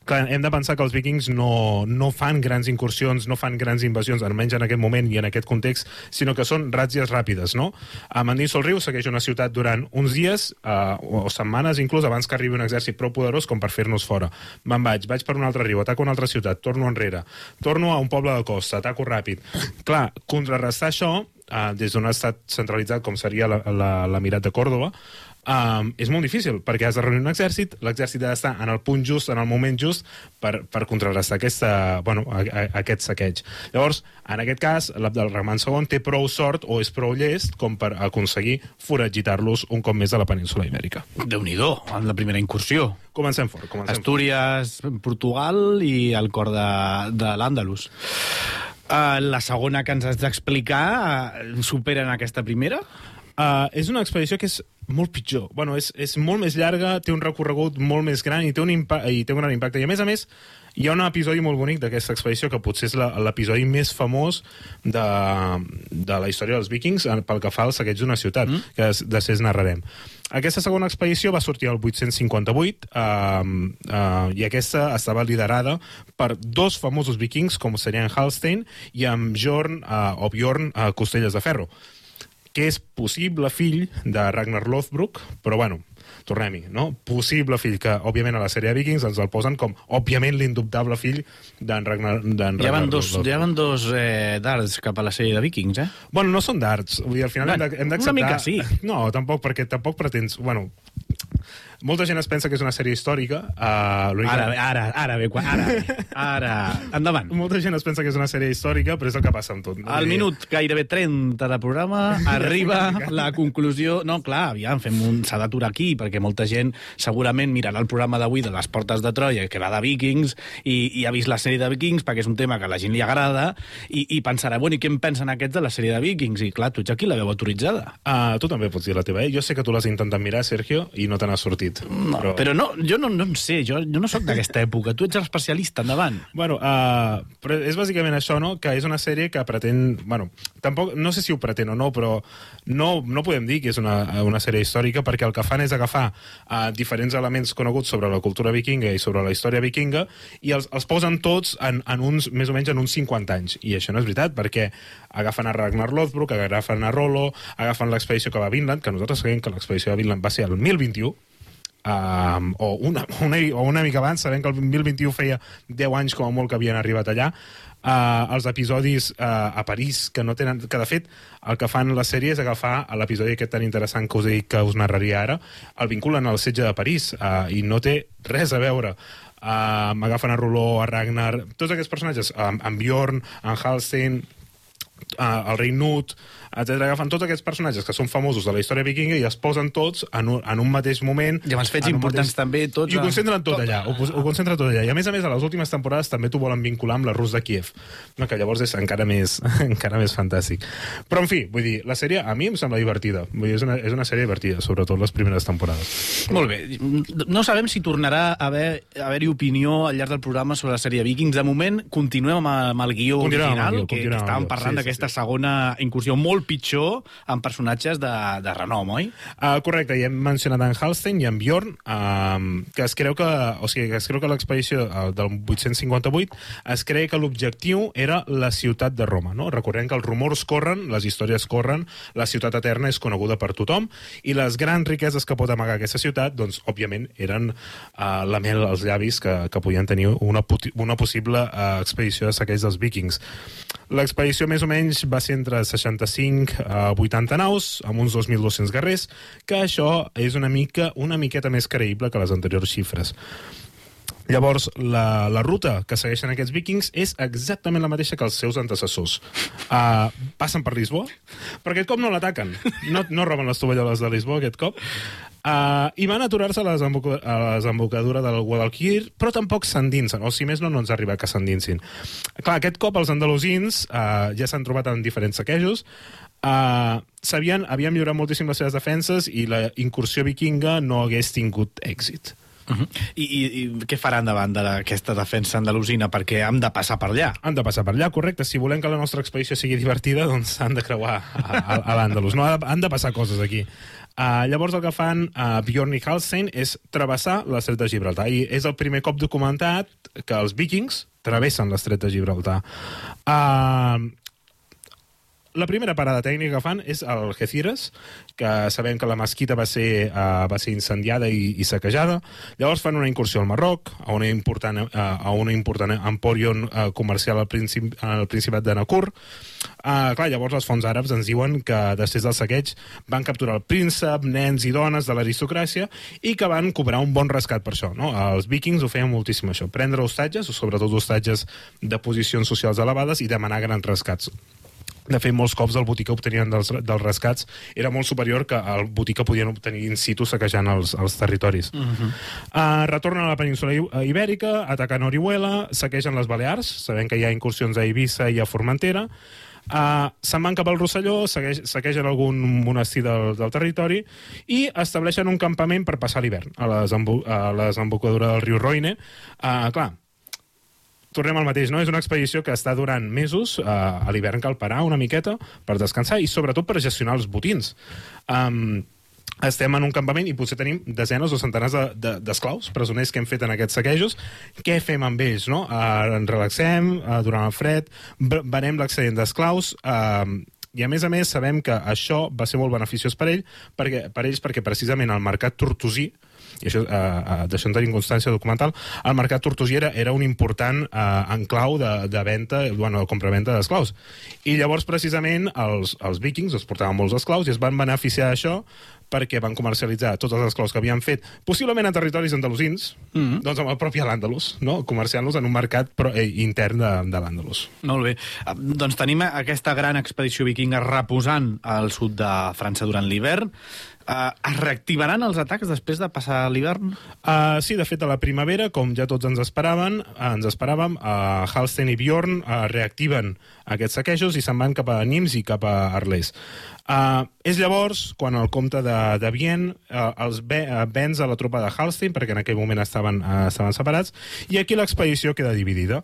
clar, hem de pensar que els vikings no, no fan grans incursions, no fan grans invasions, almenys en aquest moment i en aquest context, sinó que són ràtzies ràpides, no? Mandins el riu segueix una ciutat durant uns dies uh, o setmanes, inclús abans que arribi un exèrcit prou poderós com per fer-nos fora. Me'n vaig, vaig per un altre riu, ataco una altra ciutat, torno enrere, torno a un poble de costa, ataco ràpid. Clar, contrarrestar això, uh, des d'un estat centralitzat com seria l'Emirat de Còrdoba, um, és molt difícil, perquè has de reunir un exèrcit, l'exèrcit ha d'estar en el punt just, en el moment just, per, per contrarrestar aquesta, bueno, a, a, aquest saqueig. Llavors, en aquest cas, l'Abdelrahman II té prou sort o és prou llest com per aconseguir foragitar-los un cop més a la península ibèrica. déu nhi en la primera incursió. Comencem fort. Comencem Astúries, fort. Portugal i el cor de, de l'Àndalus. Uh, la segona que ens has d'explicar uh, supera en aquesta primera? Uh, és una expedició que és molt pitjor. Bueno, és, és molt més llarga, té un recorregut molt més gran i té un, i té un gran impacte. I a més a més, hi ha un episodi molt bonic d'aquesta expedició que potser és l'episodi més famós de, de la història dels vikings pel que fa al saqueig d'una ciutat, mm. que després narrarem. Aquesta segona expedició va sortir el 858 uh, uh, i aquesta estava liderada per dos famosos vikings com serien Halstein i amb Bjorn uh, o Bjorn uh, Costelles de Ferro que és possible fill de Ragnar Lothbrok, però bueno, tornem-hi, no? Possible fill, que òbviament a la sèrie de Vikings ens el posen com, òbviament, l'indubtable fill d'en Ragnar, Ragnar ja van dos, ja van dos eh, darts cap a la sèrie de Vikings, eh? Bueno, no són darts, vull dir, al final bueno, hem d'acceptar... Una mica sí. No, tampoc, perquè tampoc pretens... Bueno, molta gent es pensa que és una sèrie històrica. Uh, ara, ara, ara, bé, ara, ara, endavant. Molta gent es pensa que és una sèrie històrica, però és el que passa amb tot. No? Al minut gairebé 30 de programa arriba la conclusió... No, clar, aviam, fem un... s'ha d'aturar aquí, perquè molta gent segurament mirarà el programa d'avui de les portes de Troia, que va de vikings, i, i ha vist la sèrie de vikings perquè és un tema que a la gent li agrada, i, i pensarà, bueno, i què en pensen aquests de la sèrie de vikings? I clar, tu ets aquí la veu autoritzada. Uh, tu també pots dir la teva, eh? Jo sé que tu l'has intentat mirar, Sergio, i no te n'ha sortit dit. No, però... però no, jo no, no en sé, jo, jo no sóc d'aquesta època. Tu ets l'especialista, endavant. Bueno, uh, però és bàsicament això, no?, que és una sèrie que pretén... Bueno, tampoc, no sé si ho pretén o no, però no, no podem dir que és una, una sèrie històrica perquè el que fan és agafar uh, diferents elements coneguts sobre la cultura vikinga i sobre la història vikinga i els, els posen tots en, en uns, més o menys en uns 50 anys. I això no és veritat, perquè agafen a Ragnar Lothbrok, agafen a Rollo, agafen l'expedició que va a Vinland, que nosaltres sabem que l'expedició de Vinland va ser el 1021, um, o, una, una, o una mica abans, sabem que el 2021 feia 10 anys com a molt que havien arribat allà, uh, els episodis uh, a París, que no tenen... que de fet el que fan la sèrie és agafar l'episodi aquest tan interessant que us dit que us narraria ara, el vinculen al setge de París, uh, i no té res a veure. Uh, agafen a Roló, a Ragnar, tots aquests personatges, um, en Bjorn, en Halstein, uh, el rei Nut, etc. Agafen tots aquests personatges que són famosos de la història vikinga i es posen tots en un, en un mateix moment. I amb els fets importants també, tots I ho concentren tot, tot. allà. Ho, ho concentren tot allà. I a més a més, a les últimes temporades també t'ho volen vincular amb la Rus de Kiev. No, que llavors és encara més, encara més fantàstic. Però, en fi, vull dir, la sèrie a mi em sembla divertida. Vull dir, és una, és una sèrie divertida, sobretot les primeres temporades. Molt bé. No sabem si tornarà a haver- a haver-hi opinió al llarg del programa sobre la sèrie Vikings. De moment, continuem amb, el- amb el guió Continuem amb el original, guió, que, que estàvem parlant Sí, sí, d'aquesta sí. segona incursió molt pitjor amb personatges de, de renom, oi? Uh, correcte, ja hem mencionat en Halstein i en Bjorn, uh, que es creu que, o sigui, que es creu que l'expedició uh, del 858 es creu que l'objectiu era la ciutat de Roma, no? Recordem que els rumors corren, les històries corren, la ciutat eterna és coneguda per tothom, i les grans riqueses que pot amagar aquesta ciutat, doncs, òbviament, eren uh, la mel als llavis que, que podien tenir una, una possible uh, expedició de saqueig dels vikings. L'expedició més o menys va ser entre 65 a 80 naus, amb uns 2.200 guerrers, que això és una mica una miqueta més creïble que les anteriors xifres. Llavors, la, la ruta que segueixen aquests vikings és exactament la mateixa que els seus antecessors. Uh, passen per Lisboa, però aquest cop no l'ataquen. No, no roben les tovalloles de Lisboa aquest cop. Uh, I van aturar-se a a la desembocadura del Guadalquivir, però tampoc s'endinsen, o si més no, no ens arriba que s'endinsin. Clar, aquest cop els andalusins uh, ja s'han trobat en diferents saquejos, uh, sabien, havien millorat moltíssim les seves defenses i la incursió vikinga no hagués tingut èxit. Uh -huh. I, i, I què faran davant d'aquesta defensa andalusina? Perquè hem de passar per allà. Han de passar per allà, correcte. Si volem que la nostra expedició sigui divertida, doncs han de creuar a, a, a l'Àndalus. No, han de passar coses aquí. Uh, llavors el que fan uh, Bjorn i Halstein és travessar l'estret de Gibraltar. I és el primer cop documentat que els vikings travessen l'estret de Gibraltar. Uh, la primera parada tècnica que fan és el Algeciras, que sabem que la mesquita va ser, uh, va ser incendiada i, i saquejada. Llavors fan una incursió al Marroc, a una important, uh, a una important emporion uh, comercial al, Princip al Principat de Nacur. Uh, clar, llavors les fonts àrabs ens diuen que després del saqueig van capturar el príncep, nens i dones de l'aristocràcia i que van cobrar un bon rescat per això. No? Els vikings ho feien moltíssim això, prendre hostatges, sobretot hostatges de posicions socials elevades i demanar grans rescats. De fet, molts cops el botí que obtenien dels, dels rescats era molt superior que el botí que podien obtenir in situ saquejant els, els territoris. Uh -huh. uh, retornen a la península eh, Ibèrica, ataquen Orihuela, saquegen les Balears, sabem que hi ha incursions a Eivissa i a Formentera, Uh, se'n van cap al Rosselló, segueix, saquegen algun monestir del, del territori i estableixen un campament per passar l'hivern a, la desembo a la desembocadura del riu Roine. Uh, clar, tornem al mateix, no? És una expedició que està durant mesos, eh, a l'hivern cal parar una miqueta per descansar i sobretot per gestionar els botins. Um, estem en un campament i potser tenim desenes o centenars d'esclaus, de, de, presoners que hem fet en aquests saquejos. Què fem amb ells, no? Uh, ens relaxem uh, durant el fred, venem l'excedent d'esclaus, uh, i a més a més sabem que això va ser molt beneficiós per ell, perquè, per ells perquè precisament el mercat tortosí i això, eh, eh, d'això en tenim constància documental, el mercat tortosí era, era un important eh, enclau de, de venda, bueno, de compra-venda d'esclaus. I llavors, precisament, els, els vikings es portaven molts esclaus i es van beneficiar d'això perquè van comercialitzar tots els esclaus que havien fet, possiblement en territoris andalusins, mm -hmm. doncs amb el propi l'Àndalus, no? comerciant-los en un mercat pro, eh, intern de, de l'Àndalus. Molt bé. Ah, Doncs tenim aquesta gran expedició vikinga reposant al sud de França durant l'hivern. Uh, es reactivaran els atacs després de passar l'hivern? Uh, sí, de fet, a la primavera, com ja tots ens esperaven, uh, ens esperàvem, uh, Halsten i Bjorn uh, reactiven aquests saquejos i se'n van cap a Nims i cap a Arles. Uh, és llavors quan el comte de, de Vienne uh, els ve, uh, venç a la tropa de Halstein, perquè en aquell moment estaven, uh, estaven separats, i aquí l'expedició queda dividida.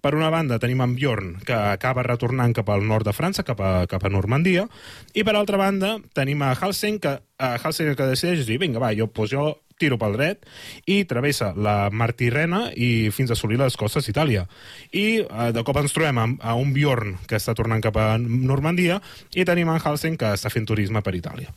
Per una banda tenim en Bjorn, que acaba retornant cap al nord de França, cap a, cap a Normandia, i per altra banda tenim a Halsen, que, a Halsen que decideix dir, vinga, va, jo, pues jo tiro pel dret i travessa la Mar Tirrena i fins a assolir les costes d'Itàlia. I eh, de cop ens trobem amb, a un Bjorn que està tornant cap a Normandia i tenim en Halsen que està fent turisme per Itàlia.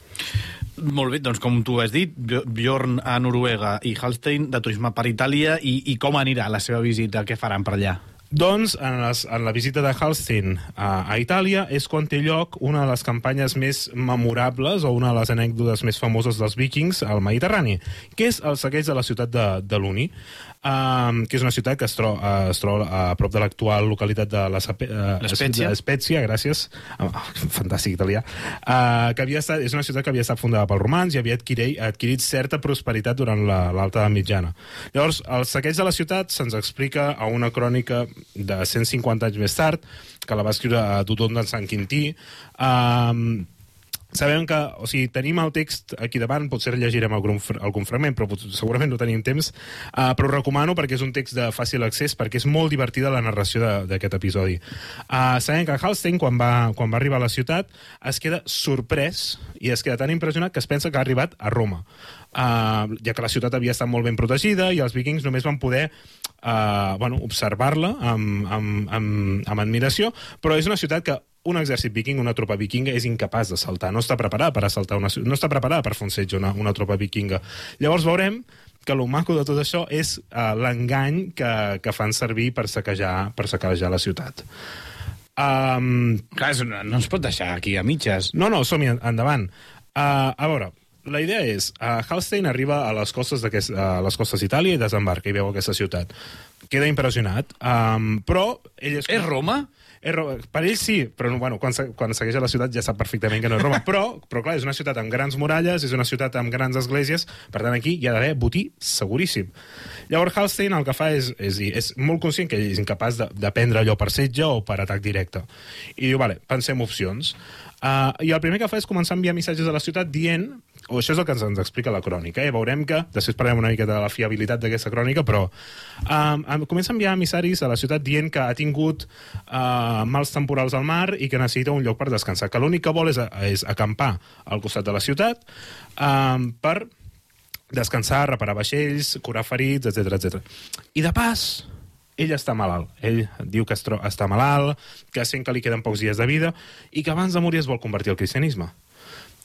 Molt bé, doncs com tu has dit, Bj- Bjorn a Noruega i Hallstein de turisme per Itàlia i, i com anirà la seva visita, què faran per allà? Doncs, en, les, en la visita de Hallstein a, a Itàlia és quan té lloc una de les campanyes més memorables o una de les anècdotes més famoses dels vikings al Mediterrani, que és el saqueig de la ciutat de, de Luni, um, que és una ciutat que es, tro, uh, es troba a prop de l'actual localitat de la Sape, uh, gràcies, uh, fantàstic italià, uh, que havia estat, és una ciutat que havia estat fundada pels romans i havia adquirit, adquirit certa prosperitat durant la- l'alta edat mitjana. Llavors, el saqueig de la ciutat se'ns explica a una crònica de 150 anys més tard, que la va escriure a Dudon de Sant Quintí, um, Sabem que, o sigui, tenim el text aquí davant, potser llegirem algun, algun fragment, però pot- segurament no tenim temps, uh, però recomano perquè és un text de fàcil accés, perquè és molt divertida la narració d'aquest episodi. Uh, sabem que Halstein, quan va, quan va arribar a la ciutat, es queda sorprès i es queda tan impressionat que es pensa que ha arribat a Roma, uh, ja que la ciutat havia estat molt ben protegida i els vikings només van poder uh, bueno, observar-la amb, amb, amb, amb admiració, però és una ciutat que un exèrcit viking, una tropa vikinga, és incapaç de saltar. No està preparada per assaltar una no està preparada per setge una, una tropa vikinga. Llavors veurem que el maco de tot això és uh, l'engany que, que fan servir per saquejar, per saquejar la ciutat. Um, Clar, una- no ens pot deixar aquí a mitges. no, no, som-hi, endavant. Uh, a veure, la idea és, uh, Hallstein arriba a les costes d'aquest- a les costes d'Itàlia i desembarca i veu aquesta ciutat. Queda impressionat, um, però ell és... És Roma? És Roma. Per ell sí, però no, bueno, quan, quan segueix a la ciutat ja sap perfectament que no és Roma. Però, però clar, és una ciutat amb grans muralles, és una ciutat amb grans esglésies, per tant aquí hi ha d'haver botí seguríssim. Llavors Hallstein el que fa és, és, és molt conscient que ell és incapaç de, de prendre allò per setge o per atac directe. I diu, vale, pensem opcions. Uh, I el primer que fa és començar a enviar missatges a la ciutat dient, o això és el que ens, ens explica la crònica, eh? veurem que, després parlem una mica de la fiabilitat d'aquesta crònica, però um, comença a enviar emissaris a la ciutat dient que ha tingut uh, mals temporals al mar i que necessita un lloc per descansar, que l'únic que vol és, és acampar al costat de la ciutat um, per descansar, reparar vaixells, curar ferits, etc etc. I de pas, ell està malalt. Ell diu que està malalt, que sent que li queden pocs dies de vida i que abans de morir es vol convertir al cristianisme.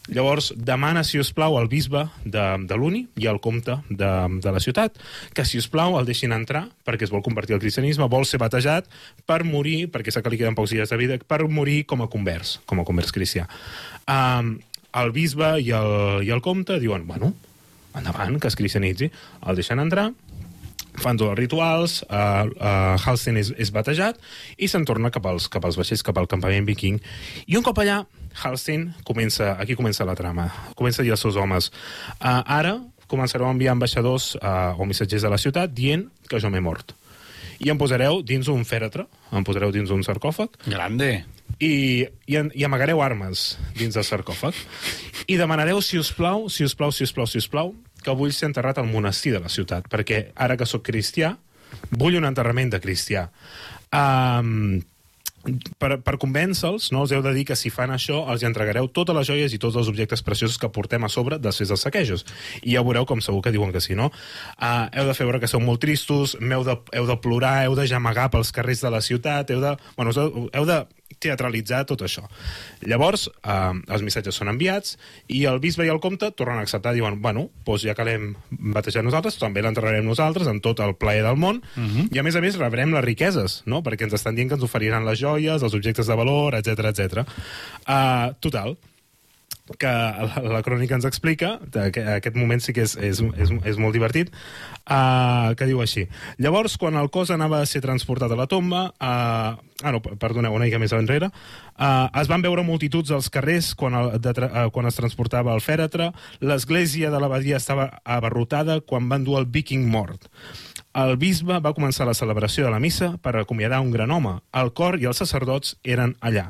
Llavors, demana, si us plau, al bisbe de, de l'Uni i al comte de, de la ciutat que, si us plau, el deixin entrar perquè es vol convertir al cristianisme, vol ser batejat per morir, perquè sap que li queden pocs dies de vida, per morir com a convers, com a convers cristià. Um, el bisbe i el, i el comte diuen, bueno, endavant, que es cristianitzi. El deixen entrar, fan tots els rituals, uh, uh, Halstein és, és batejat i se'n torna cap als, cap als vaixells, cap al campament viking. I un cop allà, Halstein comença, aquí comença la trama, comença a dir als seus homes, uh, ara començareu a enviar ambaixadors uh, o missatgers a la ciutat dient que jo m'he mort. I em posareu dins un fèretre, em posareu dins un sarcòfag, Grande. i, i, i amagareu armes dins del sarcòfag i demanareu, si us plau, si us plau, si us plau, si us plau, que vull ser enterrat al monestir de la ciutat, perquè ara que sóc cristià, vull un enterrament de cristià. Um, per, per convèncer-los, no, els heu de dir que si fan això els hi entregareu totes les joies i tots els objectes preciosos que portem a sobre després dels saquejos. I ja veureu com segur que diuen que sí, no? Uh, heu de fer veure que sou molt tristos, heu de, heu de plorar, heu de gemegar pels carrers de la ciutat, heu de, bueno, heu, heu de teatralitzar tot això. Llavors, uh, els missatges són enviats i el bisbe i el comte tornen a acceptar, diuen, bueno, doncs ja que l'hem batejat nosaltres, també l'enterrarem nosaltres amb tot el plaer del món uh -huh. i a més a més rebrem les riqueses, no? perquè ens estan dient que ens oferiran les joies, els objectes de valor, etc etc. Uh, total, que la, la crònica ens explica, que aquest moment sí que és, és, és, és molt divertit, uh, que diu així. Llavors, quan el cos anava a ser transportat a la tomba, uh, ah, no, perdoneu, una mica més enrere, uh, es van veure multituds als carrers quan, el, de, uh, quan es transportava el fèretre, l'església de l'abadia estava abarrotada quan van dur el viking mort. El bisbe va començar la celebració de la missa per acomiadar un gran home. El cor i els sacerdots eren allà.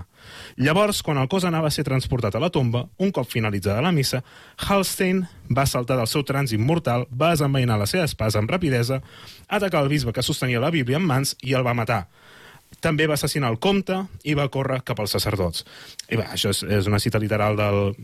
Llavors, quan el cos anava a ser transportat a la tomba, un cop finalitzada la missa, Hallstein va saltar del seu trànsit mortal, va desenvainar la seva espasa amb rapidesa, atacar el bisbe que sostenia la Bíblia en mans i el va matar. També va assassinar el comte i va córrer cap als sacerdots. I bé, això és, és una cita literal del,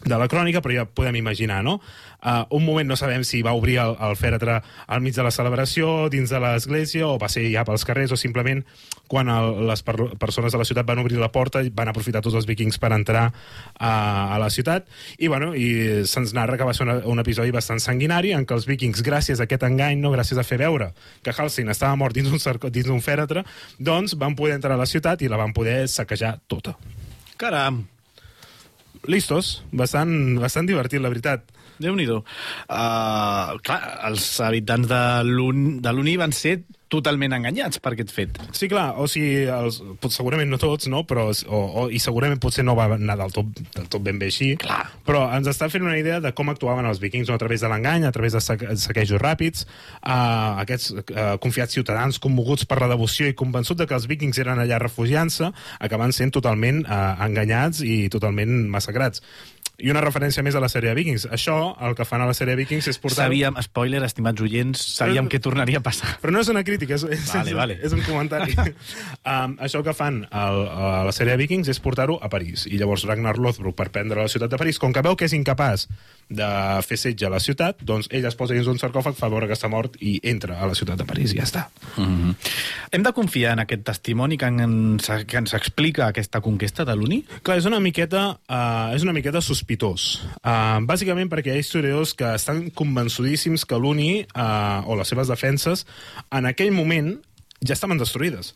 de la crònica, però ja podem imaginar, no? Uh, un moment no sabem si va obrir el, el fèretre al mig de la celebració, dins de l'església, o va ser ja pels carrers, o simplement quan el, les per, persones de la ciutat van obrir la porta van aprofitar tots els vikings per entrar uh, a la ciutat, i, bueno, i se'ns narra que va ser una, un episodi bastant sanguinari en què els vikings, gràcies a aquest engany, no, gràcies a fer veure que Halstein estava mort dins un, cerco, dins un fèretre, doncs van poder entrar a la ciutat i la van poder saquejar tota. Caram, Listos, bastant, bastant divertit, la veritat. Déu-n'hi-do. Uh, clar, els habitants de l'Uni van ser totalment enganyats per aquest fet. Sí, clar, o sigui, els, pot, segurament no tots, no? Però, o, o, i segurament potser no va anar del tot, del tot ben bé així, Clar. però ens està fent una idea de com actuaven els vikings, no? a través de l'engany, a través de saque, saquejos ràpids, uh, aquests uh, confiats ciutadans commoguts per la devoció i convençuts de que els vikings eren allà refugiant-se, acaben sent totalment uh, enganyats i totalment massacrats. I una referència més a la sèrie Vikings. Això, el que fan a la sèrie Vikings és portar... Sabíem, spoiler, estimats oients, sabíem Però- què tornaria a passar. Però no és una crítica, és, és, Vale, és, vale. és un comentari. um, això que fan al, a la sèrie Vikings és portar-ho a París. I llavors Ragnar Lothbrok, per prendre la ciutat de París, com que veu que és incapaç de fer setge a la ciutat, doncs ell es posa dins un sarcòfag, fa veure que està mort i entra a la ciutat de París i ja està. Mm -hmm. Hem de confiar en aquest testimoni que ens, que ens explica aquesta conquesta de l'Uni? Clar, és una miqueta, uh, és una miqueta sospitós. Uh, bàsicament perquè hi ha historiadors que estan convençudíssims que l'Uni uh, o les seves defenses en aquell moment ja estaven destruïdes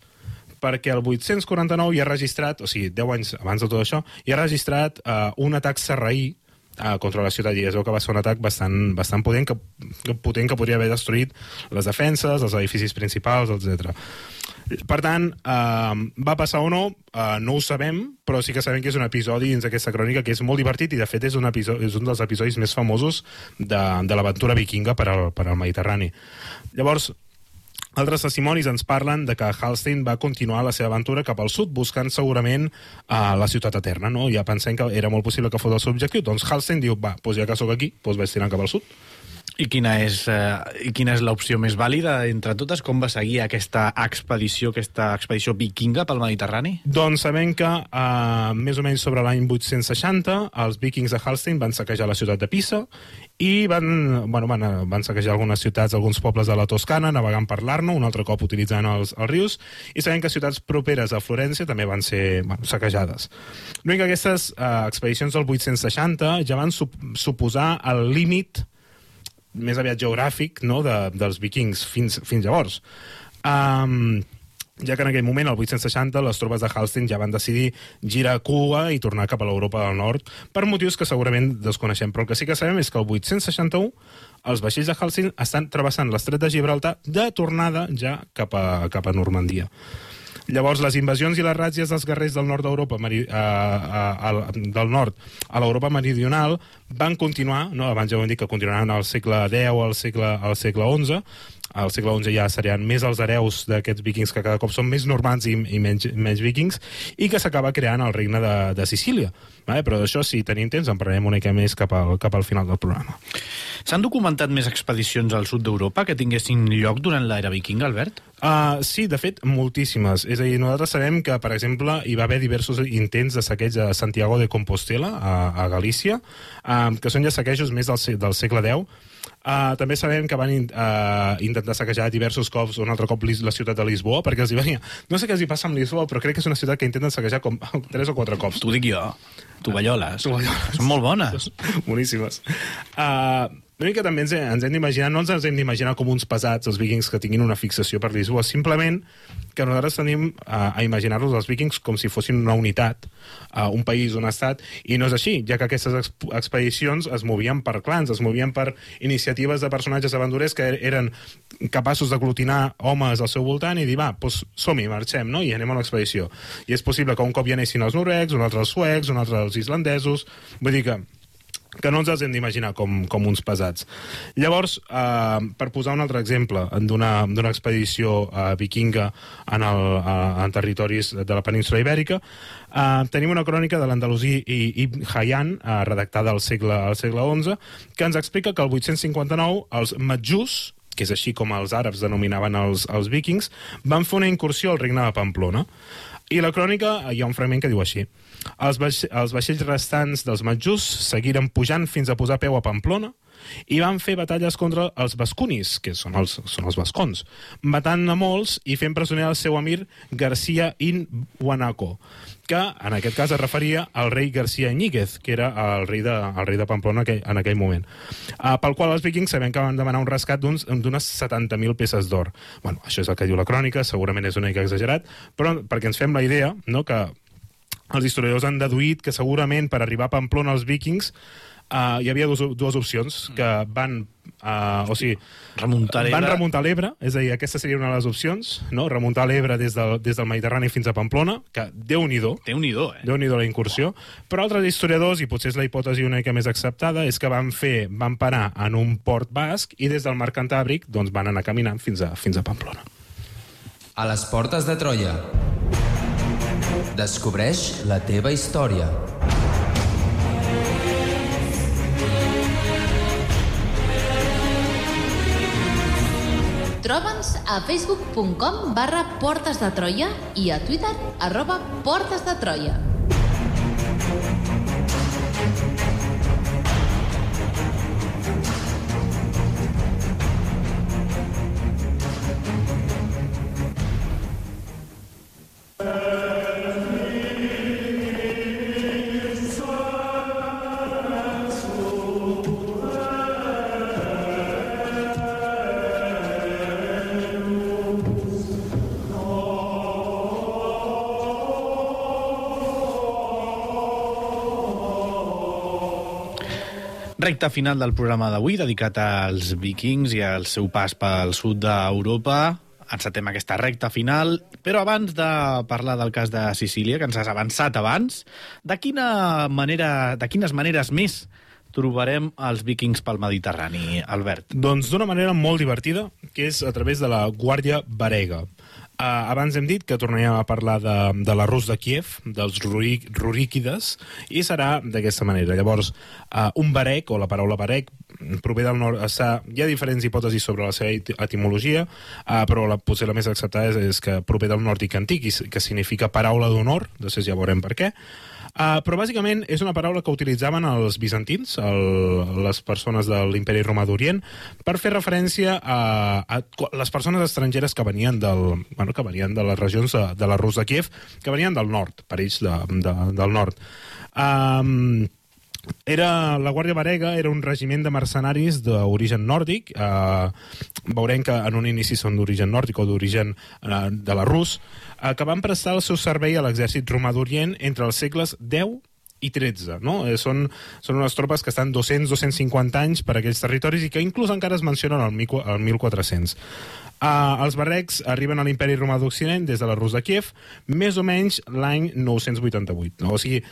perquè el 849 hi ha registrat, o sigui, 10 anys abans de tot això, hi ha registrat uh, un atac serraí uh, contra la ciutat i es veu que va ser un atac bastant, bastant potent, que, potent que podria haver destruït les defenses, els edificis principals, etc. Per tant, uh, va passar o no, uh, no ho sabem, però sí que sabem que és un episodi dins d'aquesta crònica que és molt divertit i, de fet, és un, episodi, és un dels episodis més famosos de, de l'aventura vikinga per al, per al Mediterrani. Llavors, altres testimonis ens parlen de que Halstein va continuar la seva aventura cap al sud, buscant segurament uh, la ciutat eterna, no? Ja pensem que era molt possible que fos el seu objectiu. Doncs Halstein diu, va, doncs ja que sóc aquí, doncs vaig tirant cap al sud. I quina és, eh, i quina és l'opció més vàlida entre totes? Com va seguir aquesta expedició, aquesta expedició vikinga pel Mediterrani? Doncs sabem que uh, més o menys sobre l'any 860 els vikings de Halstein van saquejar la ciutat de Pisa i van, bueno, van, eh, van saquejar algunes ciutats, alguns pobles de la Toscana, navegant per l'Arno, un altre cop utilitzant els, els rius, i sabem que ciutats properes a Florència també van ser bueno, saquejades. L'únic que aquestes uh, expedicions del 860 ja van sup suposar el límit més aviat geogràfic no, de, dels vikings fins, fins llavors. Um, ja que en aquell moment, el 860, les tropes de Halstein ja van decidir girar cua i tornar cap a l'Europa del Nord per motius que segurament desconeixem. Però el que sí que sabem és que el 861 els vaixells de Halstein estan travessant l'estret de Gibraltar de tornada ja cap a, cap a Normandia. Llavors, les invasions i les ràtzies dels guerrers del nord d'Europa, meri- a, a, del nord a l'Europa meridional, van continuar, no? abans ja hem dit que continuaran al segle X, al segle, al segle XI, al segle XI ja serien més els hereus d'aquests vikings que cada cop són més normands i, i menys, menys vikings, i que s'acaba creant el regne de, de Sicília. Vale? Però d'això, si tenim temps, en parlarem una mica més cap al, cap al final del programa. S'han documentat més expedicions al sud d'Europa que tinguessin lloc durant l'era vikinga, Albert? Uh, sí, de fet, moltíssimes. És a dir, nosaltres sabem que, per exemple, hi va haver diversos intents de saqueig a Santiago de Compostela, a, a Galícia, uh, que són ja saquejos més del, del segle X. Uh, també sabem que van in, uh, intentar saquejar diversos cops, un altre cop, la ciutat de Lisboa, perquè els hi venia... No sé què els hi passa amb Lisboa, però crec que és una ciutat que intenten saquejar com tres o quatre cops. T'ho dic jo. Tovalloles. Tovalloles. Són molt bones. Boníssimes. Uh, una mica també ens, ens hem d'imaginar, no ens hem d'imaginar com uns pesats, els vikings, que tinguin una fixació per Lisboa, simplement que nosaltres tenim uh, a imaginar-los els vikings com si fossin una unitat, uh, un país, un estat, i no és així, ja que aquestes exp expedicions es movien per clans, es movien per iniciatives de personatges aventurers que er- eren capaços d'aglutinar homes al seu voltant i dir, va, doncs som-hi, marxem, no? i anem a l'expedició. I és possible que un cop hi anessin els noruecs, un altre els suecs, un altre els islandesos, vull dir que que no ens els hem d'imaginar com, com uns pesats. Llavors, eh, per posar un altre exemple d'una expedició eh, vikinga en, el, eh, en territoris de la península ibèrica, eh, tenim una crònica de l'Andalusí Ibn Hayyan, eh, redactada al segle, al segle XI, que ens explica que el 859 els matjús, que és així com els àrabs denominaven els, els vikings, van fer una incursió al regne de Pamplona. I la crònica, hi ha un fragment que diu així. Els, vaix els vaixells restants dels matjús seguiren pujant fins a posar peu a Pamplona i van fer batalles contra els bascunis, que són els, són els bascons, matant a molts i fent presoner el seu emir Garcia in Guanaco, que en aquest cas es referia al rei Garcia Iñiguez, que era el rei de, el rei de Pamplona aquell, en aquell moment. Uh, pel qual els vikings sabem que van demanar un rescat d'unes 70.000 peces d'or. Bueno, això és el que diu la crònica, segurament és una mica exagerat, però perquè ens fem la idea no, que els historiadors han deduït que segurament per arribar a Pamplona els vikings uh, hi havia dos, dues opcions que van Uh, o sigui, Remuntar l'Ebre. van remuntar l'Ebre, és a dir, aquesta seria una de les opcions, no? remuntar l'Ebre des, del, des del Mediterrani fins a Pamplona, que déu-n'hi-do, Déu-n'hi-do, eh? déu nhi la incursió, però altres historiadors, i potser és la hipòtesi una mica més acceptada, és que van fer, van parar en un port basc i des del mar Cantàbric doncs, van anar caminant fins a, fins a Pamplona. A les portes de Troia. Descobreix la teva història. Troba'ns a facebook.com barra Portes de Troia i a Twitter arroba Portes de Troia. Recte final del programa d'avui, dedicat als vikings i al seu pas pel sud d'Europa. Encetem aquesta recta final, però abans de parlar del cas de Sicília, que ens has avançat abans, de quina manera, de quines maneres més trobarem els vikings pel Mediterrani, Albert? Doncs d'una manera molt divertida, que és a través de la Guàrdia Varega. Uh, abans hem dit que tornaríem a parlar de, de la Rus de Kiev, dels Ruríquides, i serà d'aquesta manera. Llavors, uh, un varec, o la paraula varec, prové del nord... Està, hi ha diferents hipòtesis sobre la seva eti- etimologia, uh, però la, potser la més acceptada és, és que prové del nòrdic antic, i que significa paraula d'honor, després ja veurem per què. Uh, però bàsicament és una paraula que utilitzaven els bizantins, el, les persones de l'imperi romà d'Orient, per fer referència a, a les persones estrangeres que venien, del, bueno, que venien de les regions de, de la Rus de Kiev, que venien del nord, per ells de, de, del nord. Um, era, la Guàrdia Varega era un regiment de mercenaris d'origen nòrdic. Eh, veurem que en un inici són d'origen nòrdic o d'origen eh, de la rus, eh, que van prestar el seu servei a l'exèrcit romà d'Orient entre els segles X i 13, no? Eh, són, són unes tropes que estan 200-250 anys per aquells territoris i que inclús encara es mencionen al 1400. Uh, els barrecs arriben a l'imperi romà d'Occident des de la Rus de Kiev més o menys l'any 988. No? O sigui,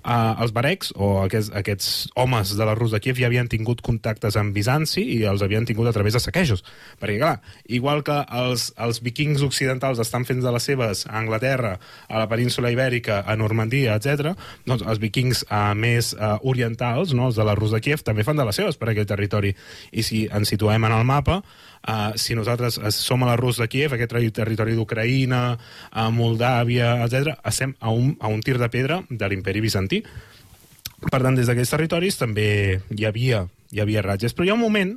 uh, els barrecs, o aquests, aquests homes de la Rus de Kiev ja havien tingut contactes amb Bizanci i els havien tingut a través de saquejos. Perquè, clar, igual que els, els vikings occidentals estan fent de les seves a Anglaterra, a la península ibèrica, a Normandia, etc, doncs els vikings uh, més uh, orientals, no, els de la Rus de Kiev, també fan de les seves per aquell territori. I si ens situem en el mapa, Uh, si nosaltres es- som a la Rus de Kiev, aquest terri- territori d'Ucraïna, a Moldàvia, etc, estem a un, a un tir de pedra de l'imperi bizantí. Per tant, des d'aquests territoris també hi havia, hi havia ratges. Però hi ha un moment,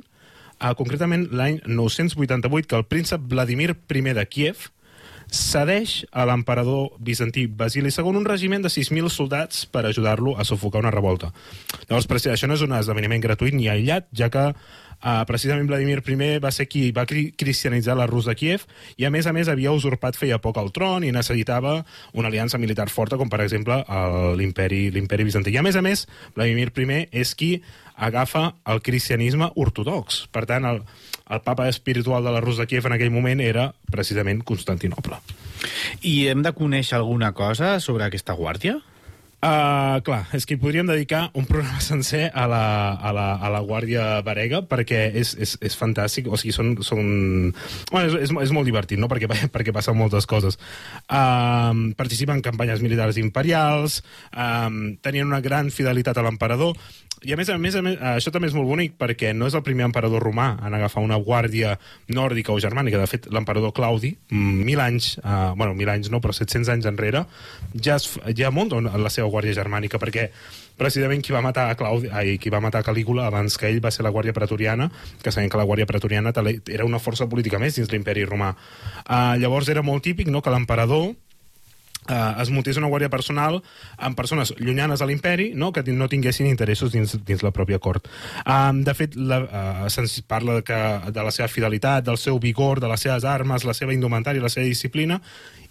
uh, concretament l'any 988, que el príncep Vladimir I de Kiev cedeix a l'emperador bizantí Basili II un regiment de 6.000 soldats per ajudar-lo a sufocar una revolta. Llavors, per això no és un esdeveniment gratuït ni aïllat, ja que uh, precisament Vladimir I va ser qui va cri cristianitzar la Rus de Kiev i, a més a més, havia usurpat feia poc el tron i necessitava una aliança militar forta, com per exemple l'imperi bizantí. I, a més a més, Vladimir I és qui agafa el cristianisme ortodox. Per tant, el, el papa espiritual de la Rus de Kiev en aquell moment era precisament Constantinople. I hem de conèixer alguna cosa sobre aquesta guàrdia? Uh, clar, és que podríem dedicar un programa sencer a la, a la, a la Guàrdia Varega perquè és, és, és fantàstic, o sigui, són... són... Bueno, és, és, és molt divertit, no?, perquè, perquè passen moltes coses. Um, participen en campanyes militars imperials, um, tenien una gran fidelitat a l'emperador, I a més, a més, a més, això també és molt bonic perquè no és el primer emperador romà en agafar una guàrdia nòrdica o germànica. De fet, l'emperador Claudi, mm, mil anys, eh, bueno, mil anys no, però 700 anys enrere, ja, es, ja munta la seva guàrdia germànica, perquè precisament qui va matar a Claudi, ai, qui va matar a Calígula abans que ell va ser la Guàrdia Pretoriana, que sabem que la Guàrdia Pretoriana era una força política més dins l'imperi romà. Uh, llavors era molt típic no, que l'emperador eh, es muntés una guàrdia personal amb persones llunyanes a l'imperi no? que no tinguessin interessos dins, dins la pròpia cort. Um, de fet, la, uh, se'ns parla de, que, de la seva fidelitat, del seu vigor, de les seves armes, la seva indumentària, la seva disciplina,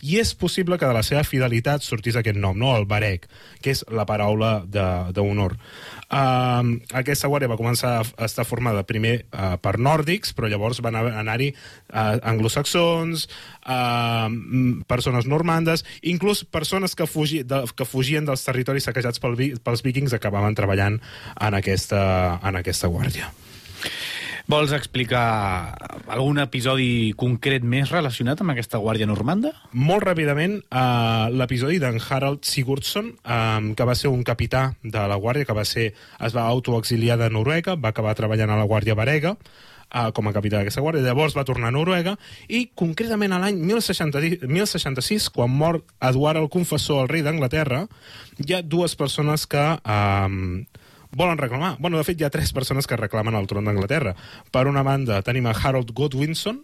i és possible que de la seva fidelitat sortís aquest nom, no? el barec, que és la paraula d'honor. Uh, aquesta guàrdia va començar a estar formada primer uh, per nòrdics, però llavors van anar-hi uh, anglosaxons, uh, persones normandes, inclús persones que, fugi, de, que fugien dels territoris saquejats pel, pels vikings acabaven treballant en aquesta, en aquesta guàrdia. Vols explicar algun episodi concret més relacionat amb aquesta guàrdia normanda? Molt ràpidament, uh, l'episodi d'en Harald Sigurdsson, um, que va ser un capità de la guàrdia, que va ser, es va autoexiliar de Noruega, va acabar treballant a la guàrdia varega, uh, com a capità d'aquesta guàrdia. Llavors va tornar a Noruega i, concretament, a l'any 1066, quan mor Eduard el Confessor, el rei d'Anglaterra, hi ha dues persones que... Uh, volen reclamar. Bueno, de fet, hi ha tres persones que reclamen el tron d'Anglaterra. Per una banda, tenim a Harold Godwinson,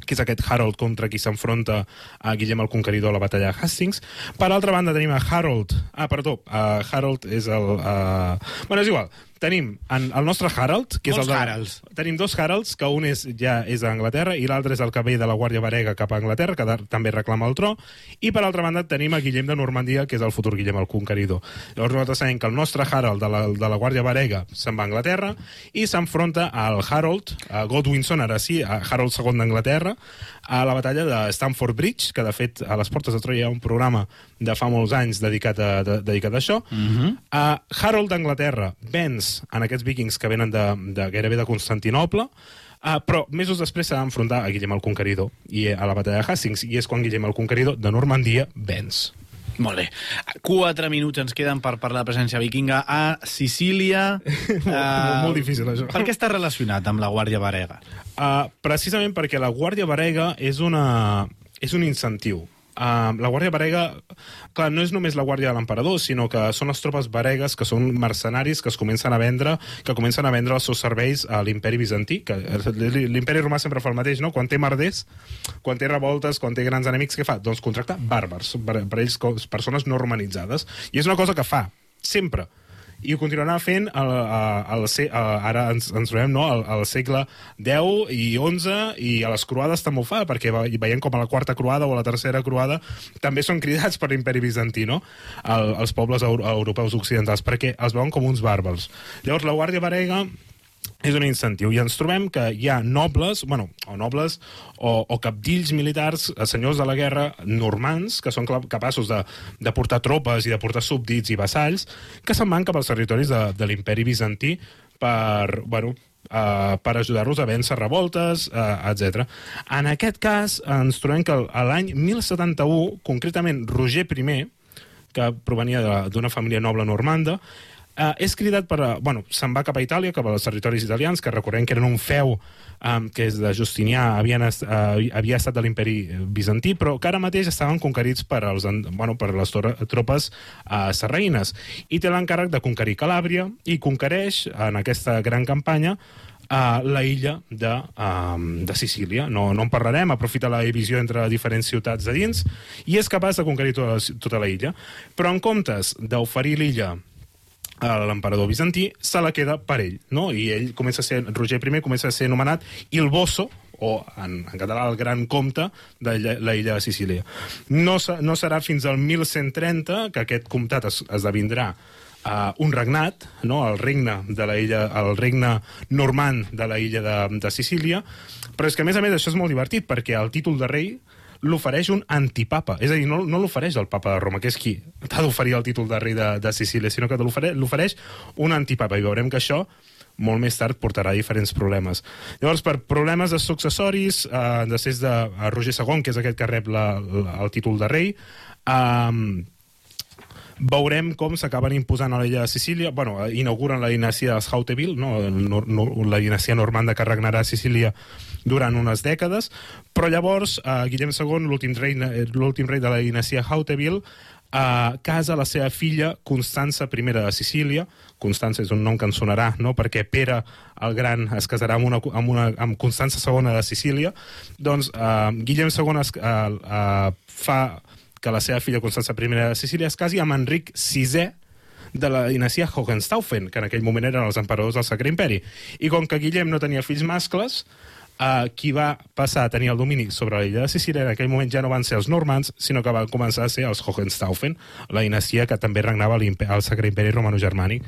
que és aquest Harold contra qui s'enfronta a Guillem el Conqueridor a la batalla de Hastings. Per altra banda tenim a Harold... Ah, perdó, uh, Harold és el... Uh... Bueno, és igual tenim en el nostre Harald, que Molts és el de... Haralds. Tenim dos Haralds, que un és, ja és a Anglaterra i l'altre és el que ve de la Guàrdia Varega cap a Anglaterra, que de, també reclama el tro, i per altra banda tenim a Guillem de Normandia, que és el futur Guillem el Conqueridor. Llavors nosaltres sabem que el nostre Harald de la, de la Guàrdia Varega se'n va a Anglaterra i s'enfronta al Harold, a Godwinson, ara sí, a Harold II d'Anglaterra, a la batalla de Stamford Bridge, que de fet a les portes de Troia hi ha un programa de fa molts anys dedicat a, de, dedicat a això. Mm -hmm. uh, Harold d'Anglaterra venç en aquests vikings que venen de, de gairebé de Constantinople, Uh, però mesos després s'ha d'enfrontar a Guillem el Conqueridor i a la batalla de Hastings, i és quan Guillem el Conqueridor de Normandia venç. Molt bé. Quatre minuts ens queden per parlar de presència vikinga a Sicília. molt, uh, molt difícil, això. Per què està relacionat amb la Guàrdia Varega? Uh, precisament perquè la Guàrdia Varega és, una, és un incentiu. Uh, la Guàrdia Varega, clar, no és només la Guàrdia de l'Emperador, sinó que són les tropes varegues que són mercenaris que es comencen a vendre, que comencen a vendre els seus serveis a l'imperi bizantí, que l'imperi romà sempre fa el mateix, no? Quan té merders, quan té revoltes, quan té grans enemics, què fa? Doncs contracta bàrbars, per, per ells persones no romanitzades. I és una cosa que fa, sempre i ho continuarà fent el, el, el, ara ens, ens trobem no, al, al segle X i XI i a les croades també ho fa perquè veiem com a la quarta croada o a la tercera croada també són cridats per l'imperi bizantí no? el, els pobles europeus occidentals perquè els veuen com uns bàrbars llavors la Guàrdia Varega és un incentiu. I ens trobem que hi ha nobles, bueno, o nobles, o, o capdills militars, eh, senyors de la guerra normans, que són capaços de, de portar tropes i de portar súbdits i vassalls, que se'n van cap als territoris de, de l'imperi bizantí per, bueno, Uh, per ajudar-los a vèncer revoltes, uh, etc. En aquest cas, ens trobem que l'any 1071, concretament Roger I, que provenia d'una família noble normanda, Uh, és cridat per... Uh, bueno, se'n va cap a Itàlia, cap als territoris italians, que recordem que eren un feu um, que és de Justinià, havien est, uh, havia estat de l'imperi bizantí, però que ara mateix estaven conquerits per, els, bueno, per les tropes uh, serraïnes. I té l'encàrrec de conquerir Calàbria i conquereix, en aquesta gran campanya, a la illa de, um, de Sicília. No, no en parlarem, aprofita la divisió entre diferents ciutats de dins i és capaç de conquerir tota, tota la illa. Però en comptes d'oferir l'illa l'emperador bizantí, se la queda per ell, no? I ell comença a ser, Roger I comença a ser anomenat Il Bosso, o en, en català el gran comte de la illa de Sicília. No, no serà fins al 1130 que aquest comtat es, esdevindrà uh, un regnat, no? el regne de la illa, el regne normand de la illa de, de Sicília, però és que a més a més això és molt divertit perquè el títol de rei l'ofereix un antipapa. És a dir, no, no l'ofereix el papa de Roma, que és qui t'ha d'oferir el títol de rei de, de Sicília, sinó que l'ofereix un antipapa. I veurem que això molt més tard portarà diferents problemes. Llavors, per problemes de successoris, eh, després de Roger II, que és aquest que rep la, la, el títol de rei, eh, veurem com s'acaben imposant a l'illa de Sicília. bueno, eh, inauguren la dinastia dels Hauteville, no? El nor- no, la dinastia normanda que regnarà a Sicília durant unes dècades, però llavors eh, Guillem II, l'últim rei, eh, l'últim rei de la dinastia Hauteville, eh, casa la seva filla Constança I de Sicília. Constança és un nom que ens sonarà, no? perquè Pere el Gran es casarà amb, una, amb, una, amb Constança II de Sicília. Doncs eh, Guillem II es, eh, eh, fa que la seva filla Constança I de Sicília es casi amb Enric VI de la dinastia Hohenstaufen, que en aquell moment eren els emperadors del Sacre Imperi. I com que Guillem no tenia fills mascles, eh, qui va passar a tenir el domini sobre l'illa de Sicília en aquell moment ja no van ser els normands, sinó que van començar a ser els Hohenstaufen, la dinastia que també regnava al Sacre Imperi Romano-Germànic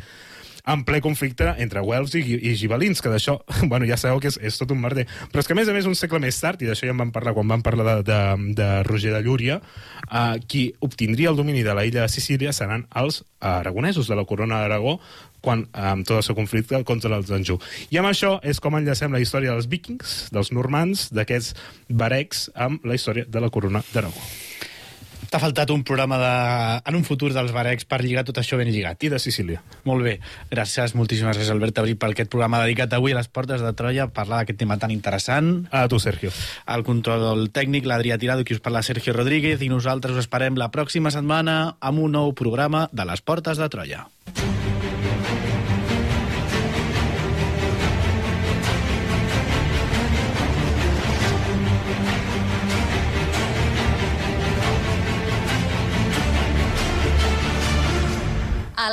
en ple conflicte entre Wells i, i Gibelins, que d'això, bueno, ja sabeu que és, és tot un merder. Però és que, a més a més, un segle més tard, i d'això ja en vam parlar quan vam parlar de, de, de Roger de Llúria, eh, qui obtindria el domini de la illa de Sicília seran els aragonesos de la corona d'Aragó, quan, amb tot el seu conflicte contra els d'Anjou. I amb això és com enllacem la història dels vikings, dels normands, d'aquests barecs, amb la història de la corona d'Aragó. T'ha faltat un programa de... en un futur dels barecs per lligar tot això ben lligat. I de Sicília. Molt bé. Gràcies, moltíssimes gràcies, Albert Abril, per aquest programa dedicat avui a les portes de Troia, parlar d'aquest tema tan interessant. A tu, Sergio. El control tècnic, l'Adrià Tirado, qui us parla Sergio Rodríguez, i nosaltres us esperem la pròxima setmana amb un nou programa de les portes de Troia.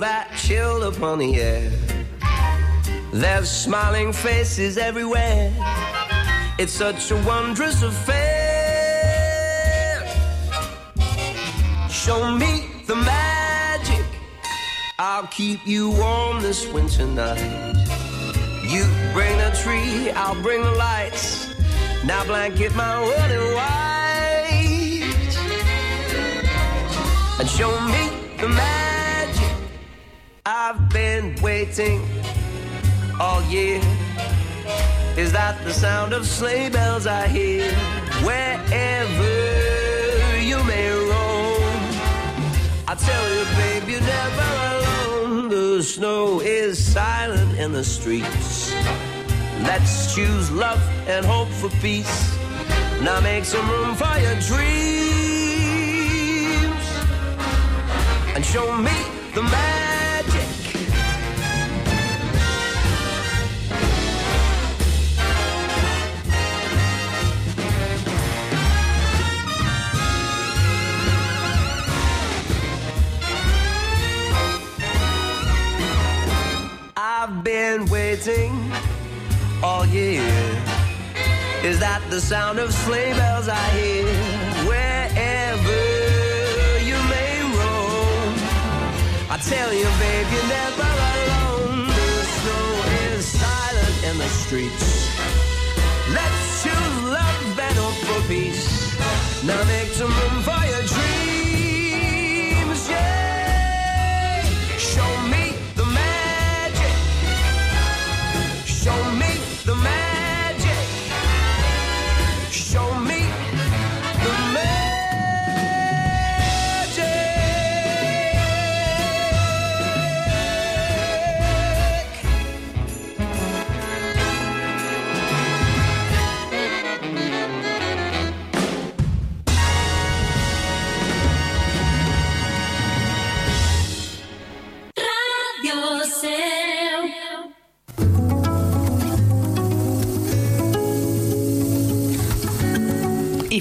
that chill upon the air. There's smiling faces everywhere. It's such a wondrous affair. Show me the magic. I'll keep you warm this winter night. You bring the tree, I'll bring the lights. Now blanket my world in white and show me the magic. I've been waiting all year. Is that the sound of sleigh bells I hear? Wherever you may roam, I tell you, babe, you're never alone. The snow is silent in the streets. Let's choose love and hope for peace. Now make some room for your dreams and show me the magic. Been waiting all year. Is that the sound of sleigh bells I hear? Wherever you may roam, I tell you, babe, you're never alone. The snow is silent in the streets. Let's choose love and hope for peace. Now make some room for your dreams,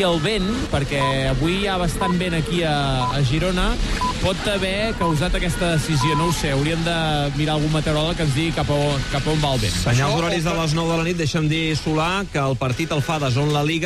Si el vent, perquè avui hi ha bastant vent aquí a, a Girona, pot haver causat aquesta decisió. No ho sé, hauríem de mirar algun meteoròleg que ens digui cap a on, cap a on va el vent. Senyals horaris de les 9 de la nit, deixa'm dir, Solà, que el partit el fa de Zon La Liga